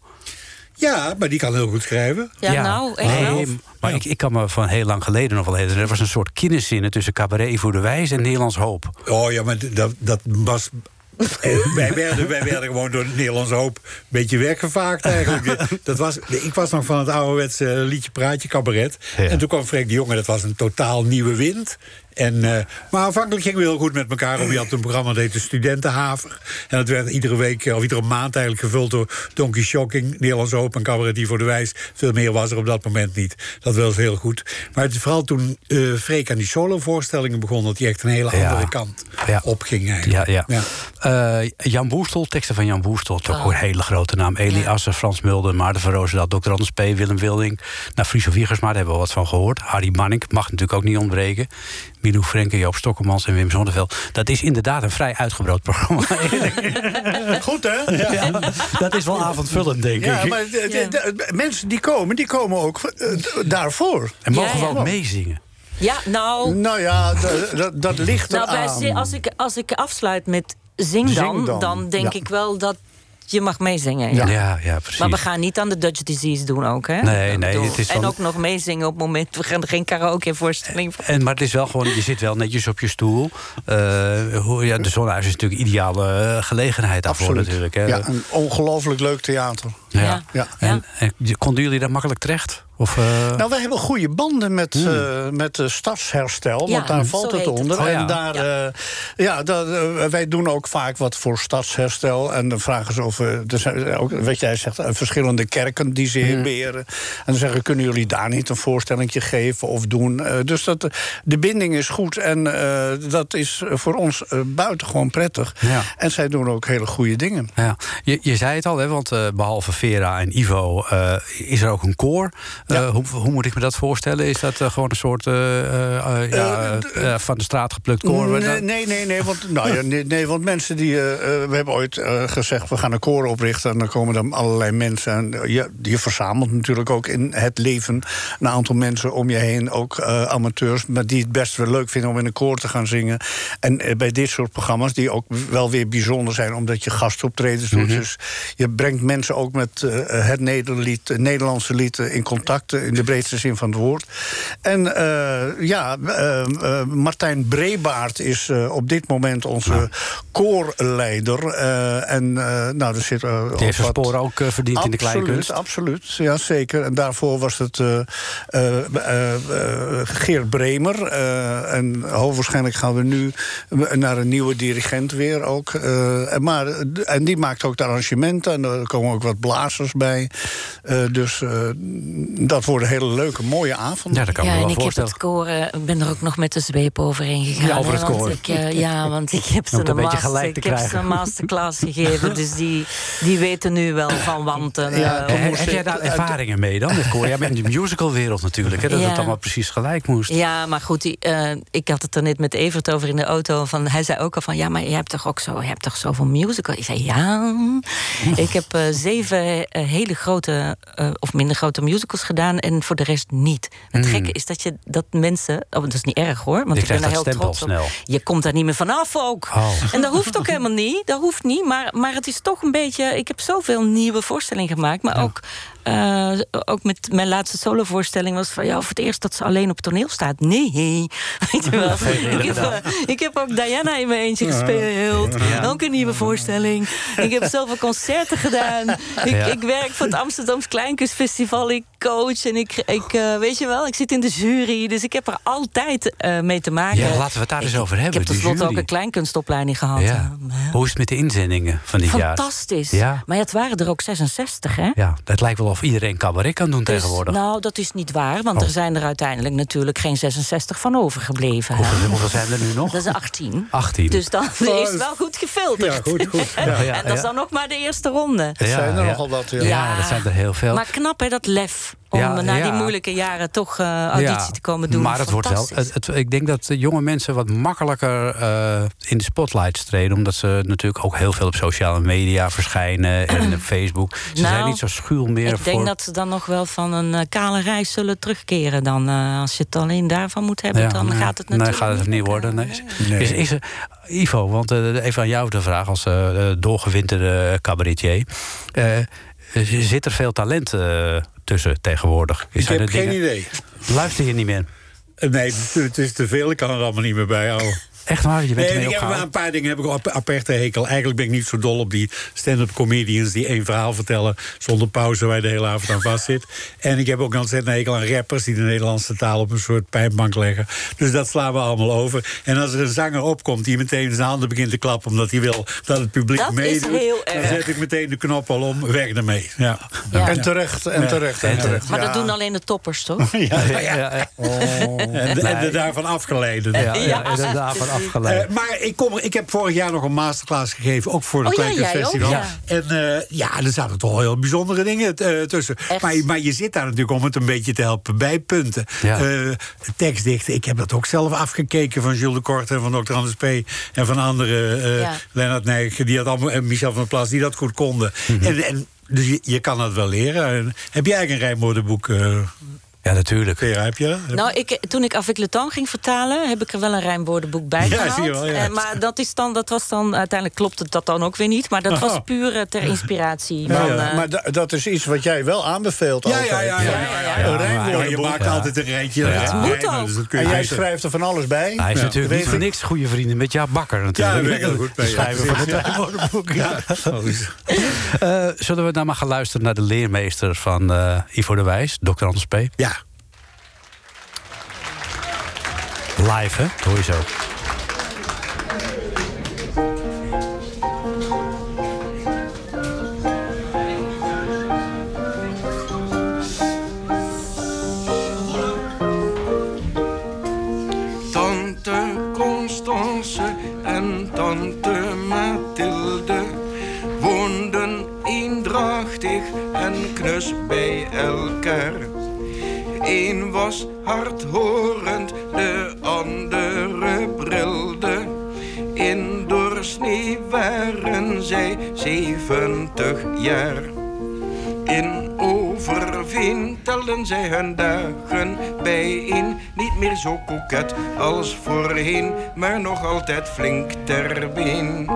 Ja, maar die kan heel goed schrijven. Ja, nou, echt wel. Nee, maar ik, ik kan me van heel lang geleden nog wel herinneren... er was een soort kinderzinnen tussen Cabaret voor de Wijs en Nederlands Hoop. Oh ja, maar dat, dat was. wij, werden, wij werden gewoon door de Nederlandse hoop een beetje weggevaagd eigenlijk. Dat was, ik was nog van het ouderwetse liedje Praatje Cabaret. Ja. En toen kwam Freek de Jonge, dat was een totaal nieuwe wind. En, eh, maar aanvankelijk gingen we heel goed met elkaar om. Je had een programma dat heette Studentenhaver. En dat werd iedere week, eh, of iedere maand eigenlijk gevuld door Donkey Shocking, Nederlandse Hoop en Cabaret die voor de Wijs. Veel meer was er op dat moment niet. Dat was heel goed. Maar het is vooral toen eh Freek aan die solovoorstellingen begon, dat hij echt een hele Ja. andere kant Ja. opging eigenlijk. Ja, ja. Eh, Jan Boerstel, teksten van Jan Boerstel. Is ook een hele grote naam. Eli Assen, Frans Mulder, Maarten van Roosendaal, Dr. Anders P., Willem Wilding. Nou, Friso Wiegersma, daar hebben we wat van gehoord. Harry Manning, mag natuurlijk ook niet ontbreken. Milou Frenke, Joop Stokkemans en Wim Zonneveld. Dat is inderdaad een vrij uitgebrood programma. Goed, hè? Ja, dat is wel avondvullend, denk Ja, ik. maar de- de- de- mensen die komen, die komen ook eh, daarvoor. En mogen Ja, we ja. ook meezingen? Ja, nou, Nou ja, dat, dat ligt nou bij, eraan. zi- als, ik, als ik afsluit met zing dan, Zing dan, dan, denk ja. ik wel dat je mag meezingen. Ja. Ja, ja, precies. Maar we gaan niet aan de Dutch disease doen ook, hè? Nee, Ik nee, bedoel, het is En ook nog meezingen op het moment... We gaan er geen karaoke-voorstelling van. En, maar het is wel gewoon, je zit wel netjes op je stoel. Eh, hoe, ja, de Zonnehuis is natuurlijk een ideale eh, gelegenheid daarvoor Absoluut. natuurlijk. Hè. Ja, een ongelooflijk leuk theater. Ja. Ja. En, en konden jullie daar makkelijk terecht? Of, eh, Nou, wij hebben goede banden met, Hmm. eh, met de stadsherstel, Ja, want daar valt het onder. Oh, ja. En daar, ja. ja, dat, eh, wij doen ook vaak wat voor stadsherstel. En dan vragen ze of we, er zijn ook, wat jij zegt, eh, verschillende kerken die ze Hmm. beheren. En dan zeggen, kunnen jullie daar niet een voorstelling geven of doen? Eh, dus dat, de binding is goed en eh, dat is voor ons eh, buitengewoon prettig. Ja. En zij doen ook hele goede dingen. ja. je, je zei het al, hè, want eh, behalve Vera en Ivo eh, is er ook een koor. Eh, Ja. hoe, hoe moet ik me dat voorstellen? Is dat eh, gewoon een soort ja, van de straat geplukt koor? Nee, nee, nee, nee, want, nou ja, nee, nee, want mensen die. we hebben ooit gezegd, we gaan een koor oprichten. En dan komen dan allerlei mensen. En je, je verzamelt natuurlijk ook in het leven een aantal mensen om je heen. Ook amateurs, maar die het best wel leuk vinden om in een koor te gaan zingen. En bij dit soort programma's, die ook wel weer bijzonder zijn, omdat je gastoptredens doet. Dus je brengt mensen ook met eh, het Nederlied, het Nederlandse lied eh, in contact, eh, in de breedste zin van het woord. En eh, ja, eh, eh, Martijn Brebaert is eh, op dit moment onze koorleider. Eh, en eh, nou, er zit. eh, Die heeft zijn ook wat- sporen ook eh, verdiend in de kleinkunst. Absoluut, absoluut. Ja, zeker. En daarvoor was het eh, eh, eh, eh, Geert Bremer. eh, en hoogwaarschijnlijk gaan we nu naar een nieuwe dirigent weer ook. Eh, en, maar, en die maakt ook de arrangementen. En er komen ook wat blazers bij. Eh, dus eh, dat worden hele leuke, mooie avonden. Ja, dat kan Ja, me en wel ik heb het koor, eh, ik ben er ook nog met de zweep overheen gegaan. Ja, over het want koor. Ik, eh, ja, want ik heb ze een, een beetje master, gelijk te ik heb ze een masterclass gegeven. Dus die, die weten nu wel van wanten. Ja, heb jij daar ervaringen mee dan met koor? Jij bent in de musicalwereld natuurlijk, hè, dat Ja. het allemaal precies gelijk moest. Ja, maar goed, die, ik had het er net met Evert over in de auto. Van, hij zei ook al van, ja, maar je hebt toch ook zo, je hebt toch zoveel musical? Ik zei, ja. ik heb eh, zeven eh, hele grote, eh, of minder grote musicals gedaan... en voor de rest niet. Het Mm. gekke is dat, je, dat mensen... Oh, dat is niet erg hoor, want Je ik ben daar heel trots op. snel. Je komt daar niet meer vanaf ook. Oh. En dat hoeft ook helemaal niet. Dat hoeft niet, maar, maar het is toch een beetje... Ik heb zoveel nieuwe voorstellingen gemaakt, maar ook... eh, ook met mijn laatste solovoorstelling was van ja, voor het eerst dat ze alleen op toneel staat. Nee, weet je wel. ik, heb, eh, ik heb ook Diana in mijn eentje gespeeld. Ja. Ook een nieuwe voorstelling. Ik heb zoveel concerten gedaan. Ik, Ja. ik werk voor het Amsterdams Kleinkunstfestival. Ik coach en ik, ik eh, weet je wel, ik zit in de jury. Dus ik heb er altijd eh, mee te maken. Ja, laten we het daar eens over hebben. Ik heb tenslotte ook een kleinkunstopleiding gehad. Ja. eh, Hoe is het met de inzendingen van dit jaar? Fantastisch. Ja. Maar ja, het waren er ook 66, hè? Ja, het lijkt wel of iedereen cabaret kan doen Dus, tegenwoordig. nou, dat is niet waar, want Oh. er zijn er uiteindelijk natuurlijk geen 66 van overgebleven. hè. Hoeveel, hoeveel zijn er nu nog? Dat is 18. 18. Dus dan is het wel goed gefilterd. Ja, goed, goed. Ja, ja, en dat is ja. dan nog maar de eerste ronde. Het zijn er nogal wat. Ja. Ja, dat zijn er heel veel. Maar knap hè, dat lef. Om Ja, na die moeilijke jaren toch eh, auditie Ja, te komen doen. Maar het wordt wel. Fantastisch. Het, het- ik denk dat de jonge mensen wat makkelijker eh, in de spotlight treden. Omdat ze natuurlijk ook heel veel op sociale media verschijnen en op Facebook. Ze Nou, zijn niet zo schuw meer Ik voor. denk dat ze dan nog wel van een eh, kale reis zullen terugkeren. Dan, als je het alleen daarvan moet hebben, dan nee, gaat het nee, natuurlijk gaat het niet worden. Nee. Is, is er, Ivo, want even aan jou de vraag als doorgewinterde cabaretier. Zit er veel talent tussen tegenwoordig? Ik Zijn heb geen dingen- idee. Luister je niet meer? Eh, Nee, het is te veel. Ik kan er allemaal niet meer bij houden. Echt waar? Je bent Nee, ik heb een paar dingen heb ik op aperte hekel. Eigenlijk ben ik niet zo dol op die stand-up comedians die één verhaal vertellen zonder pauze waar je de hele avond aan vast zit. En ik heb ook een ontzettend hekel aan rappers die de Nederlandse taal op een soort pijpbank leggen. Dus dat slaan we allemaal over. En als er een zanger opkomt die meteen zijn handen begint te klappen omdat hij wil dat het publiek Dat is meedoet, dan zet ik meteen de knop al om. Weg ermee. Ja. Ja. En terecht, en terecht, en En terecht. Maar dat doen alleen de toppers, toch? Ja, ja. Ja, ja, En, de- en de daarvan afgeleiden. ja, ja, Ja. en daarvan Eh, afgeleid. maar ik, kom, ik heb vorig jaar nog een masterclass gegeven, ook voor het Oh, ja, jij ook, En eh, ja, er zaten toch wel heel bijzondere dingen eh, tussen. Maar, maar je zit daar natuurlijk om het een beetje te helpen bijpunten. Ja. Eh, tekstdichten, ik heb dat ook zelf afgekeken van Jules de Korte en van Dr. Anders P. En van anderen, eh Ja. Lennart Nijg, die dat allemaal, en Michel van der Plas, die dat goed konden. Mhm. En, en dus je, je kan dat wel leren. En heb jij eigenlijk een rijmwoordenboek? Ja, natuurlijk. Vera, heb je? Nou, ik, toen ik Avec le Temps ging vertalen... heb ik er wel een rijmwoordenboek bij Ja, gehaald. zie je wel, ja. Eh, maar dat, is dan, dat was dan... Uiteindelijk klopt het dat dan ook weer niet. Maar dat was puur eh, ter inspiratie. Ja, van, ja, eh, maar da- dat is iets wat jij wel aanbeveelt Ja, altijd. ja, ja. ja, ja, ja, Een ja, rijmwoordenboek. je maakt altijd een rijtje. Ja. Dat moet ook. dus dat kun je En jij schrijft er van alles bij. Hij is Ja. natuurlijk niet voor niks goede vrienden met Jaap Bakker natuurlijk. Ja, daar ben ik heel goed schrijver van het rijmwoordenboek. Ja. Oh, Eh, zullen we nou maar gaan luisteren naar de leermeester van eh, Ivo de Wijs, Dr. Anders P? Ja. Live, hè? Zo. Tante Constance en tante Mathilde woonden eendrachtig en knus bij elkaar. Eén was hardhorend, zeventig jaar. In Overveen telden zij hun dagen bijeen. Niet meer zo koket als voorheen, maar nog altijd flink ter been.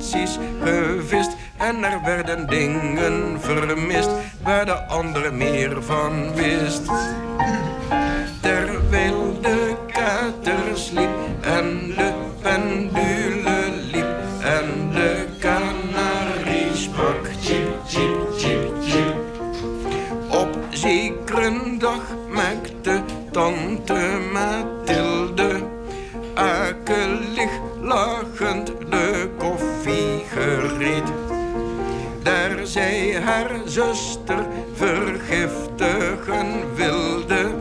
Provocaties gevist. En er werden dingen vermist waar de ander meer van wist. Terwijl de kater sliep en de pendule liep en de kanarie sprak. Tjip, tjip, tjip, tjip. Op zekere dag maakte tante Mathilde akelig lachend zuster vergiftigen wilde,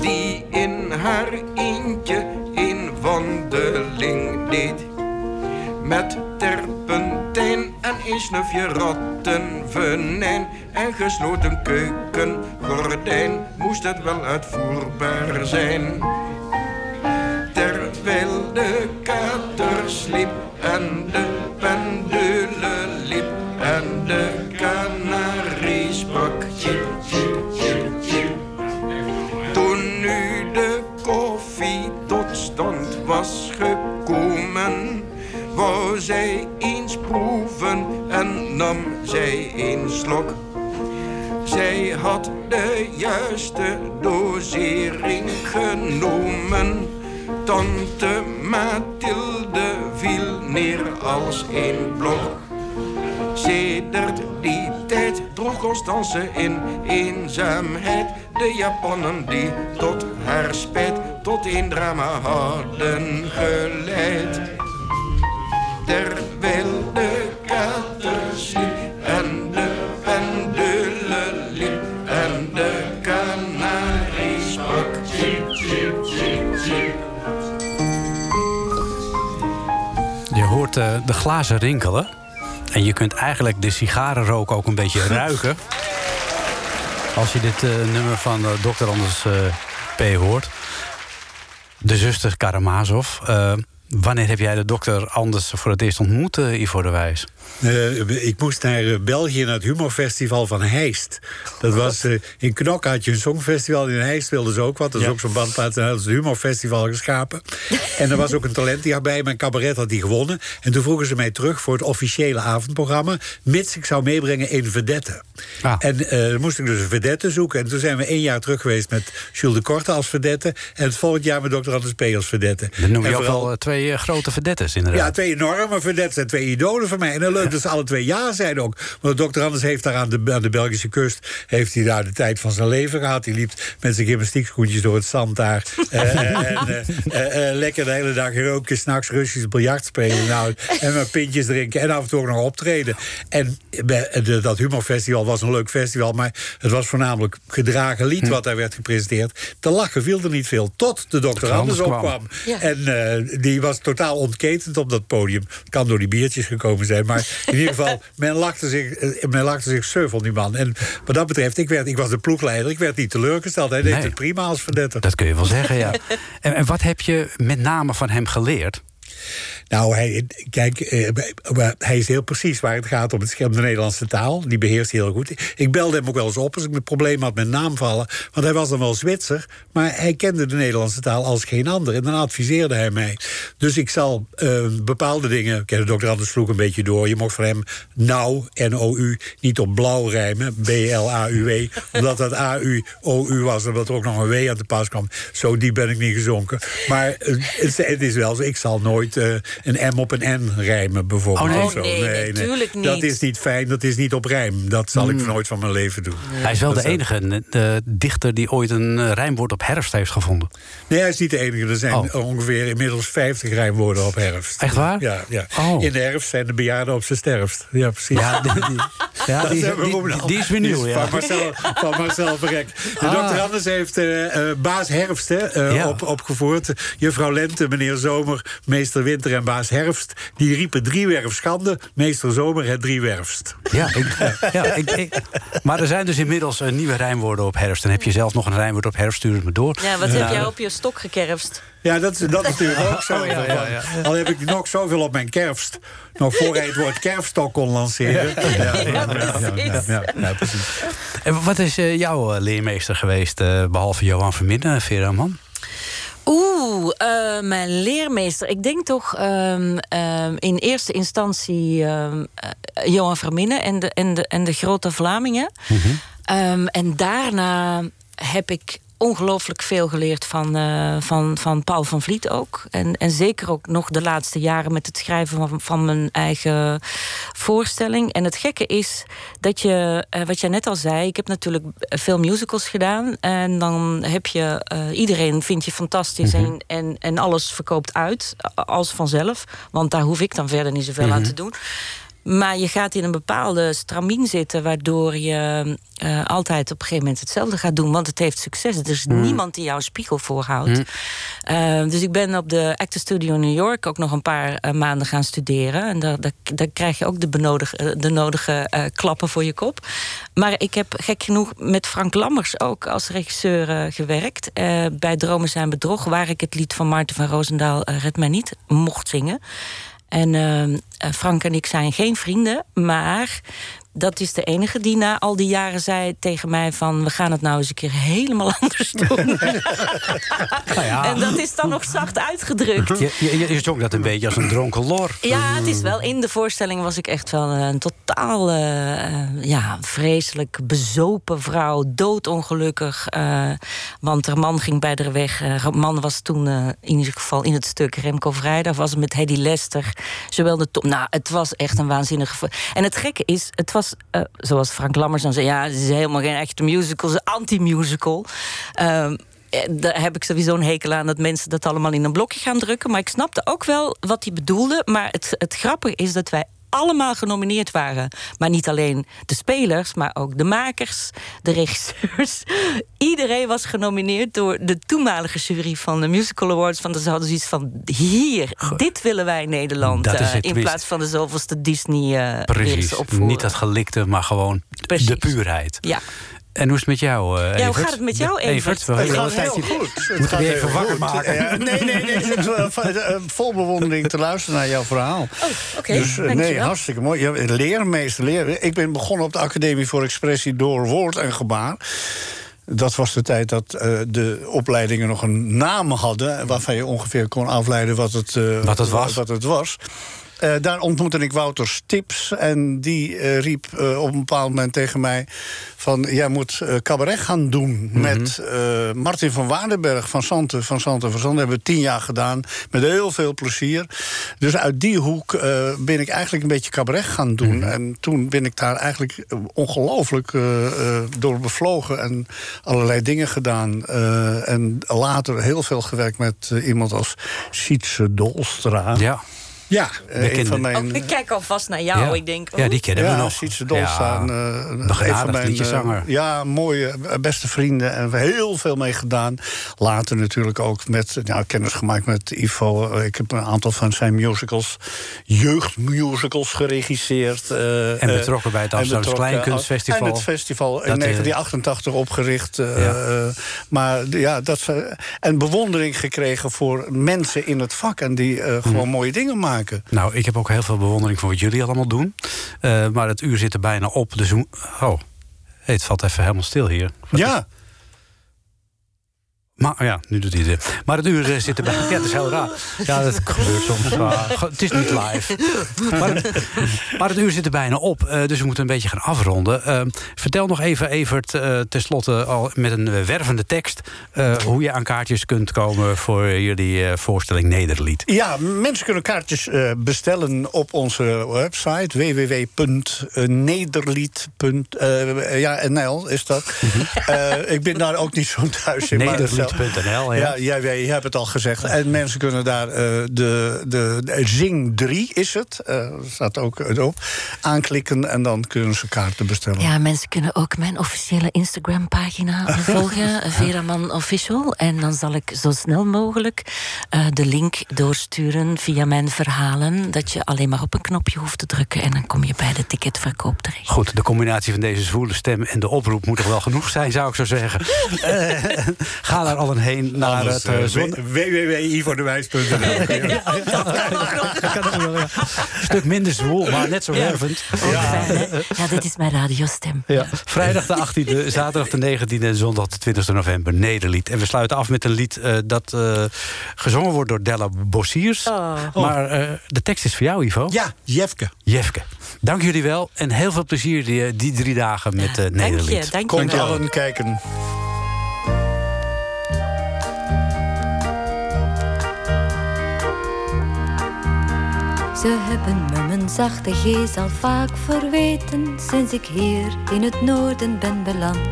die in haar eentje een wandeling deed. Met terpentijn en een snufje rattenvenijn en gesloten keukengordijn moest het wel uitvoerbaar zijn. Juiste dosering genomen. Tante Mathilde viel neer als een blok. Sedert die tijd droeg Constance in eenzaamheid de Japanen die tot haar spijt tot een drama hadden geleid. Terwijl hoort eh, de glazen rinkelen. En je kunt eigenlijk de sigarenrook ook een beetje ruiken. Als je dit eh, nummer van eh, Dr. Anders P. hoort. De zuster Karamazov. Wanneer heb jij de dokter Anders voor het eerst ontmoet, eh, Ivo de Wijs? Eh, ik moest naar eh, België, naar het humorfestival van Heist. Dat was in Knok had je een songfestival. In Heist wilden ze ook wat. Dat is Ja. ook zo'n bandplaats. En hadden ze het humorfestival geschapen. en er was ook een talentjaar bij. Mijn cabaret had die gewonnen. En toen vroegen ze mij terug voor het officiële avondprogramma. Mits ik zou meebrengen een vedette. Ah. En dan moest ik dus een vedette zoeken. En toen zijn we één jaar terug geweest met Jules de Korte als vedette. En het volgend jaar met Dr. Anders P. als vedette. Dan noem je ook wel eh, twee eh, grote verdettes, inderdaad. ja, twee enorme vedettes en twee idolen van mij. En dan leuk dat ze alle twee ja zeiden ook. Want dokter Anders heeft daar aan de, aan de Belgische kust... heeft hij daar de tijd van zijn leven gehad. Hij liep met zijn gymnastiekschoentjes door het zand daar. Eh, en eh, lekker de hele dag roken, s'nachts Russisch biljart spelen. Nou, en maar pintjes drinken en af en toe ook nog optreden. En dat humorfestival was een leuk festival... maar het was voornamelijk gedragen lied wat daar werd gepresenteerd. Te lachen viel er niet veel, tot de dokter Anders Anders kwam. opkwam. En die was totaal ontketend op dat podium. Het kan door die biertjes gekomen zijn. Maar in ieder geval, men lachte zich, eh, men lachte zich surf van die man. En wat dat betreft, ik, werd, ik was de ploegleider. Ik werd niet teleurgesteld. Hij deed Nee. het prima als verdetter. Dat kun je wel zeggen, ja. En, en wat heb je met name van hem geleerd? Nou, kijk, eh, hij is heel precies waar het gaat om het scherm de Nederlandse taal. Die beheerst hij heel goed. Ik belde hem ook wel eens op als ik een probleem had met naamvallen. Want hij was dan wel Zwitser, maar hij kende de Nederlandse taal als geen ander. En dan adviseerde hij mij. Dus ik zal eh, bepaalde dingen... Kijk, de dokter Anders sloeg een beetje door. Je mocht voor hem nou, N-O-U, niet op blauw rijmen. B-L-A-U-W. omdat dat A-U-O-U was. En dat er ook nog een W aan te pas kwam. Zo diep ben ik niet gezonken. Maar eh, het, het is wel zo. Ik zal nooit een M op een N rijmen, bijvoorbeeld. Oh, nee? zo. Nee, natuurlijk niet. Dat is niet fijn, dat is niet op rijm. Dat zal Hmm. ik nooit van mijn leven doen. Hij is wel Dat de enige de dichter die ooit een eh, rijmwoord op herfst heeft gevonden. Nee, hij is niet de enige. Er zijn Oh. ongeveer inmiddels 50 rijmwoorden op herfst. Echt waar? Ja, ja. Oh. In de herfst zijn de bejaarden op zijn sterfst. Ja, precies. Ja, die, die- ja, is weer nieuw, ja. Van Marcel, van Marcel Verrek. De Ah. dokter Anders heeft eh, eh, baas Herfst hè, eh, Ja. op, opgevoerd. Juffrouw Lente, meneer Zomer, meester Winter en baas Herfst. Die riepen driewerf schande. Meester Zomer het driewerfst. Ja, ik, ja ik, ik- maar er zijn dus inmiddels eh, nieuwe rijmwoorden op herfst. En heb je zelf nog een rijmwoord op herfst, stuur het me door. Ja, wat heb jij op je stok gekerfst? Ja, dat, is- dat is natuurlijk ook zo. Oh, ja, ja, ja. Al heb ik nog zoveel op mijn kerfst. Nog voor hij het woord kerfstok kon lanceren. Ja, Ja, precies. ja, ja, precies. En wat is eh, jouw eh, leermeester geweest, eh, behalve Johan Verminnen, Vera Man? Oeh, eh, mijn leermeester. Ik denk toch ehm, ehm, in eerste instantie ehm, eh, Johan Verminnen en de, en, de, en de grote Vlamingen. Ehm, en daarna heb ik ongelooflijk veel geleerd van, eh, van, van Paul van Vliet ook. En, en zeker ook nog de laatste jaren met het schrijven van, van mijn eigen voorstelling. En het gekke is dat je, eh, wat jij net al zei, ik heb natuurlijk veel musicals gedaan. En dan heb je, eh, iedereen vindt je fantastisch en, en, en alles verkoopt uit als vanzelf. Want daar hoef ik dan verder niet zoveel aan te doen. Maar je gaat in een bepaalde stramien zitten, waardoor je eh, altijd op een gegeven moment hetzelfde gaat doen. Want het heeft succes. Er is niemand die jou een spiegel voorhoudt. Eh, dus ik ben op de Actor Studio in New York ook nog een paar eh, maanden gaan studeren. En daar, daar, daar krijg je ook de, benodig, de nodige klappen voor je kop. Maar ik heb gek genoeg met Frank Lammers ook als regisseur gewerkt. bij Dromen zijn bedrog, waar ik het lied van Maarten van Roosendaal, Red mij niet, mocht zingen. En ehm, eh, Frank en ik zijn geen vrienden, maar dat is de enige die na al die jaren zei tegen mij van... we gaan het nou eens een keer helemaal anders doen. En dat is dan nog zacht uitgedrukt. Je, je, je zong dat een beetje als een dronken lor. Ja, het is wel. In de voorstelling was ik echt wel een totaal eh, eh, ja, vreselijk bezopen vrouw. Doodongelukkig. eh, want haar man ging bij haar weg. Haar man was toen in ieder geval in het stuk Remco Vrijdag. Was met Hedy Lester. Zowel de top. Nou, het was echt een waanzinnige. En het gekke is, het was eh, zoals Frank Lammers dan zei: ja, het is helemaal geen echte musical, het is anti-musical. Ehm, eh, daar heb ik sowieso een hekel aan dat mensen dat allemaal in een blokje gaan drukken. Maar ik snapte ook wel wat hij bedoelde. Maar het, het grappige is dat wij allemaal genomineerd waren. Maar niet alleen de spelers, maar ook de makers, de regisseurs. Iedereen was genomineerd door de toenmalige jury van de Musical Awards. Van ze hadden zoiets van: hier, dit willen wij Nederland. Eh, in plaats van de zoveelste Disney eens Precies. Niet dat gelikte, maar gewoon Precies. de puurheid. Ja. En hoe is het met jou, eh hoe Evert? gaat het met jou, Evert? we Het gaat een heel tijdje- goed. Het Moeten gaat we je even wakker maken? Ja, nee, nee, nee. Ik zit vol bewondering te luisteren naar jouw verhaal. Oh, oké. dus eh, nee, dankjewel. hartstikke mooi. Ja, leermeester, leer. Ik ben begonnen op de Academie voor Expressie door Woord en Gebaar. Dat was de tijd dat eh, de opleidingen nog een naam hadden... waarvan je ongeveer kon afleiden wat het, eh, Wat het was. Wat het was. Eh, daar ontmoette ik Wouter Stips. En die eh, riep eh, op een bepaald moment tegen mij... van jij moet cabaret gaan doen met eh, Martin van Waardenberg van Santen van Santen van hebben we tien jaar gedaan, met heel veel plezier. Dus uit die hoek ben ik eigenlijk een beetje cabaret gaan doen. En toen ben ik daar eigenlijk ongelooflijk door bevlogen... en allerlei dingen gedaan. En later heel veel gewerkt met iemand als Sietse Dolstra. Ja. Ja, eh, een van mijn... Oh, ik kijk alvast naar jou. Ja. Ik denk, Ja, die oh. kennen we ja, nog. Sietse Dolstra. Ja, eh, een van mijn, liedjeszanger. eh, ja, mooie, beste vrienden. En we heel veel mee gedaan. Later natuurlijk ook met, nou, kennis gemaakt met Ivo. Ik heb een aantal van zijn musicals, jeugdmusicals geregisseerd. eh, En betrokken bij het Amsterdamse Kleinkunstfestival. En het festival in Dat, eh, 1988 opgericht. Ja. maar ja, dat ze, en bewondering gekregen voor mensen in het vak. En die eh, gewoon Mhm. mooie dingen maken. Nou, ik heb ook heel veel bewondering voor wat jullie allemaal doen. Eh, maar het uur zit er bijna op. Dus... Oh, hey, het valt even helemaal stil hier. Ja. Maar oh ja, nu doet hij het. Maar het uur eh, zit erbij. Ja, dat is heel raar. Ja, dat gebeurt soms. Maar ge- het is niet live. Maar het, maar het uur zit er bijna op. eh, dus we moeten een beetje gaan afronden. Eh, vertel nog even, Evert, eh tenslotte al met een eh, wervende tekst... eh, hoe je aan kaartjes kunt komen voor jullie eh, voorstelling Nederlied. Ja, mensen kunnen kaartjes eh, bestellen op onze website www.nederlied.nl. ja, NL is dat. Eh, ik ben daar ook niet zo thuis in. maar Ja. Ja, jij, jij hebt het al gezegd. En mensen kunnen daar eh, de, de, de Zing 3 is het. eh, staat ook erop. Aanklikken en dan kunnen ze kaarten bestellen. Ja, mensen kunnen ook mijn officiële Instagram-pagina volgen, Veraman Official. En dan zal ik zo snel mogelijk eh, de link doorsturen via mijn verhalen. Dat je alleen maar op een knopje hoeft te drukken en dan kom je bij de ticketverkoop terecht. Goed, de combinatie van deze zwoele stem en de oproep moet toch wel genoeg zijn, zou ik zo zeggen. Eh, ga daar al een heen naar Anders, het eh, uh, zon... www.ivodewijs.nl. Een stuk minder zwoel, maar net zo Ja. wervend. Hè? Ja, dit is mijn radiostem. Ja. Vrijdag de 18e, zaterdag de 19e en zondag de 20e november Nederlied. En we sluiten af met een lied eh, dat eh, gezongen wordt door Della Bossiers. Maar eh, de tekst is voor jou, Ivo. Ja, Jefke. Jefke. Dank jullie wel en heel veel plezier die, die drie dagen met eh Nederlied. dank je Komt wel. allen kijken. Ze hebben me mijn zachte geest al vaak verweten sinds ik hier in het noorden ben beland.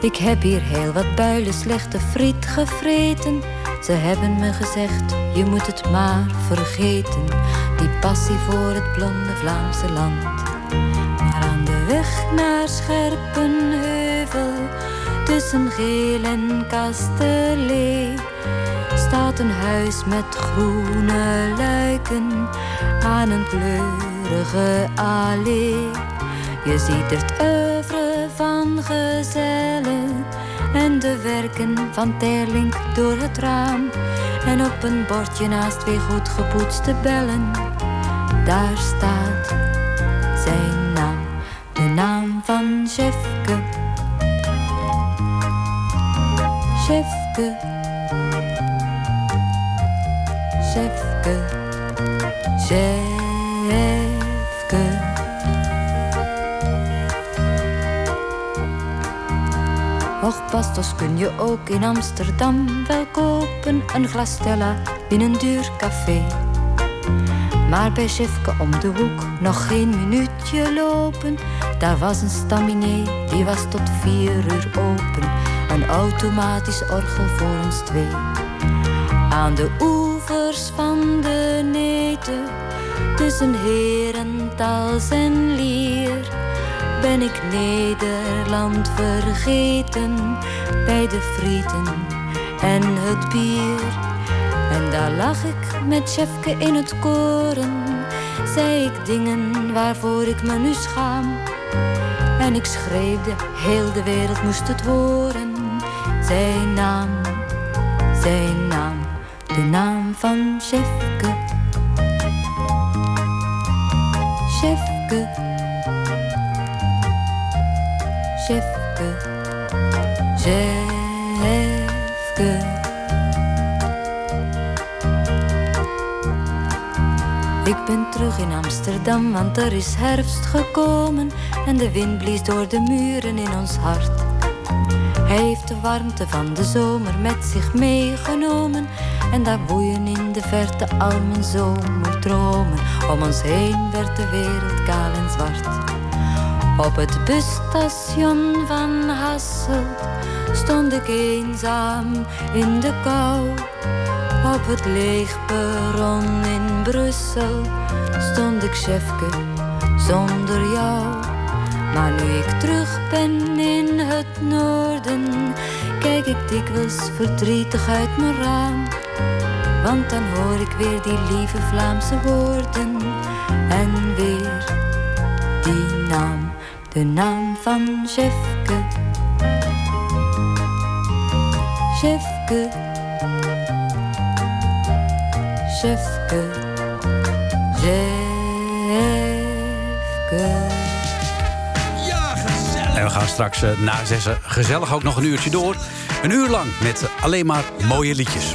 Ik heb hier heel wat builen slechte friet gevreten. Ze hebben me gezegd, je moet het maar vergeten. Die passie voor het blonde Vlaamse land. Maar aan de weg naar Scherpenheuvel, tussen Geel en Kastelee staat een huis met groene luiken aan een kleurige allee. Je ziet het oeuvre van gezellen en de werken van Terlink door het raam. En op een bordje naast twee goed gepoetste bellen, daar staat zijn naam, de naam van Jefke. Jefke. Och, pastos kun je ook in Amsterdam wel kopen. Een glas Stella in een duur café. Maar bij Jefke om de hoek nog geen minuutje lopen. Daar was een staminé, die was tot vier uur open. Een automatisch orgel voor ons twee. Aan de oevers van de Neten, tussen Herentals en Lier, ben ik Nederland vergeten bij de frieten en het bier. En daar lag ik met Jefke in het koren, zei ik dingen waarvoor ik me nu schaam. En ik schreeuwde, heel de wereld moest het horen, zijn naam, zijn naam de naam van Jefke. Jefke. Jefke. Jefke. ben terug in Amsterdam, want er is herfst gekomen en de wind blies door de muren in ons hart. Hij heeft de warmte van de zomer met zich meegenomen en daar woeien in de verte al mijn zomerdromen. Om ons heen werd de wereld kaal en zwart. Op het busstation van Hasselt stond ik eenzaam in de kou. Op het leeg perron in Brussel stond ik chefke zonder jou. Maar nu ik terug ben in het noorden, kijk ik dikwijls verdrietig uit mijn raam. Want dan hoor ik weer die lieve Vlaamse woorden en weer die naam, de naam van Chefke. Chefke. Chefke. Chefke. En we gaan straks eh, na zessen gezellig ook nog een uurtje door. Een uur lang met alleen maar mooie liedjes.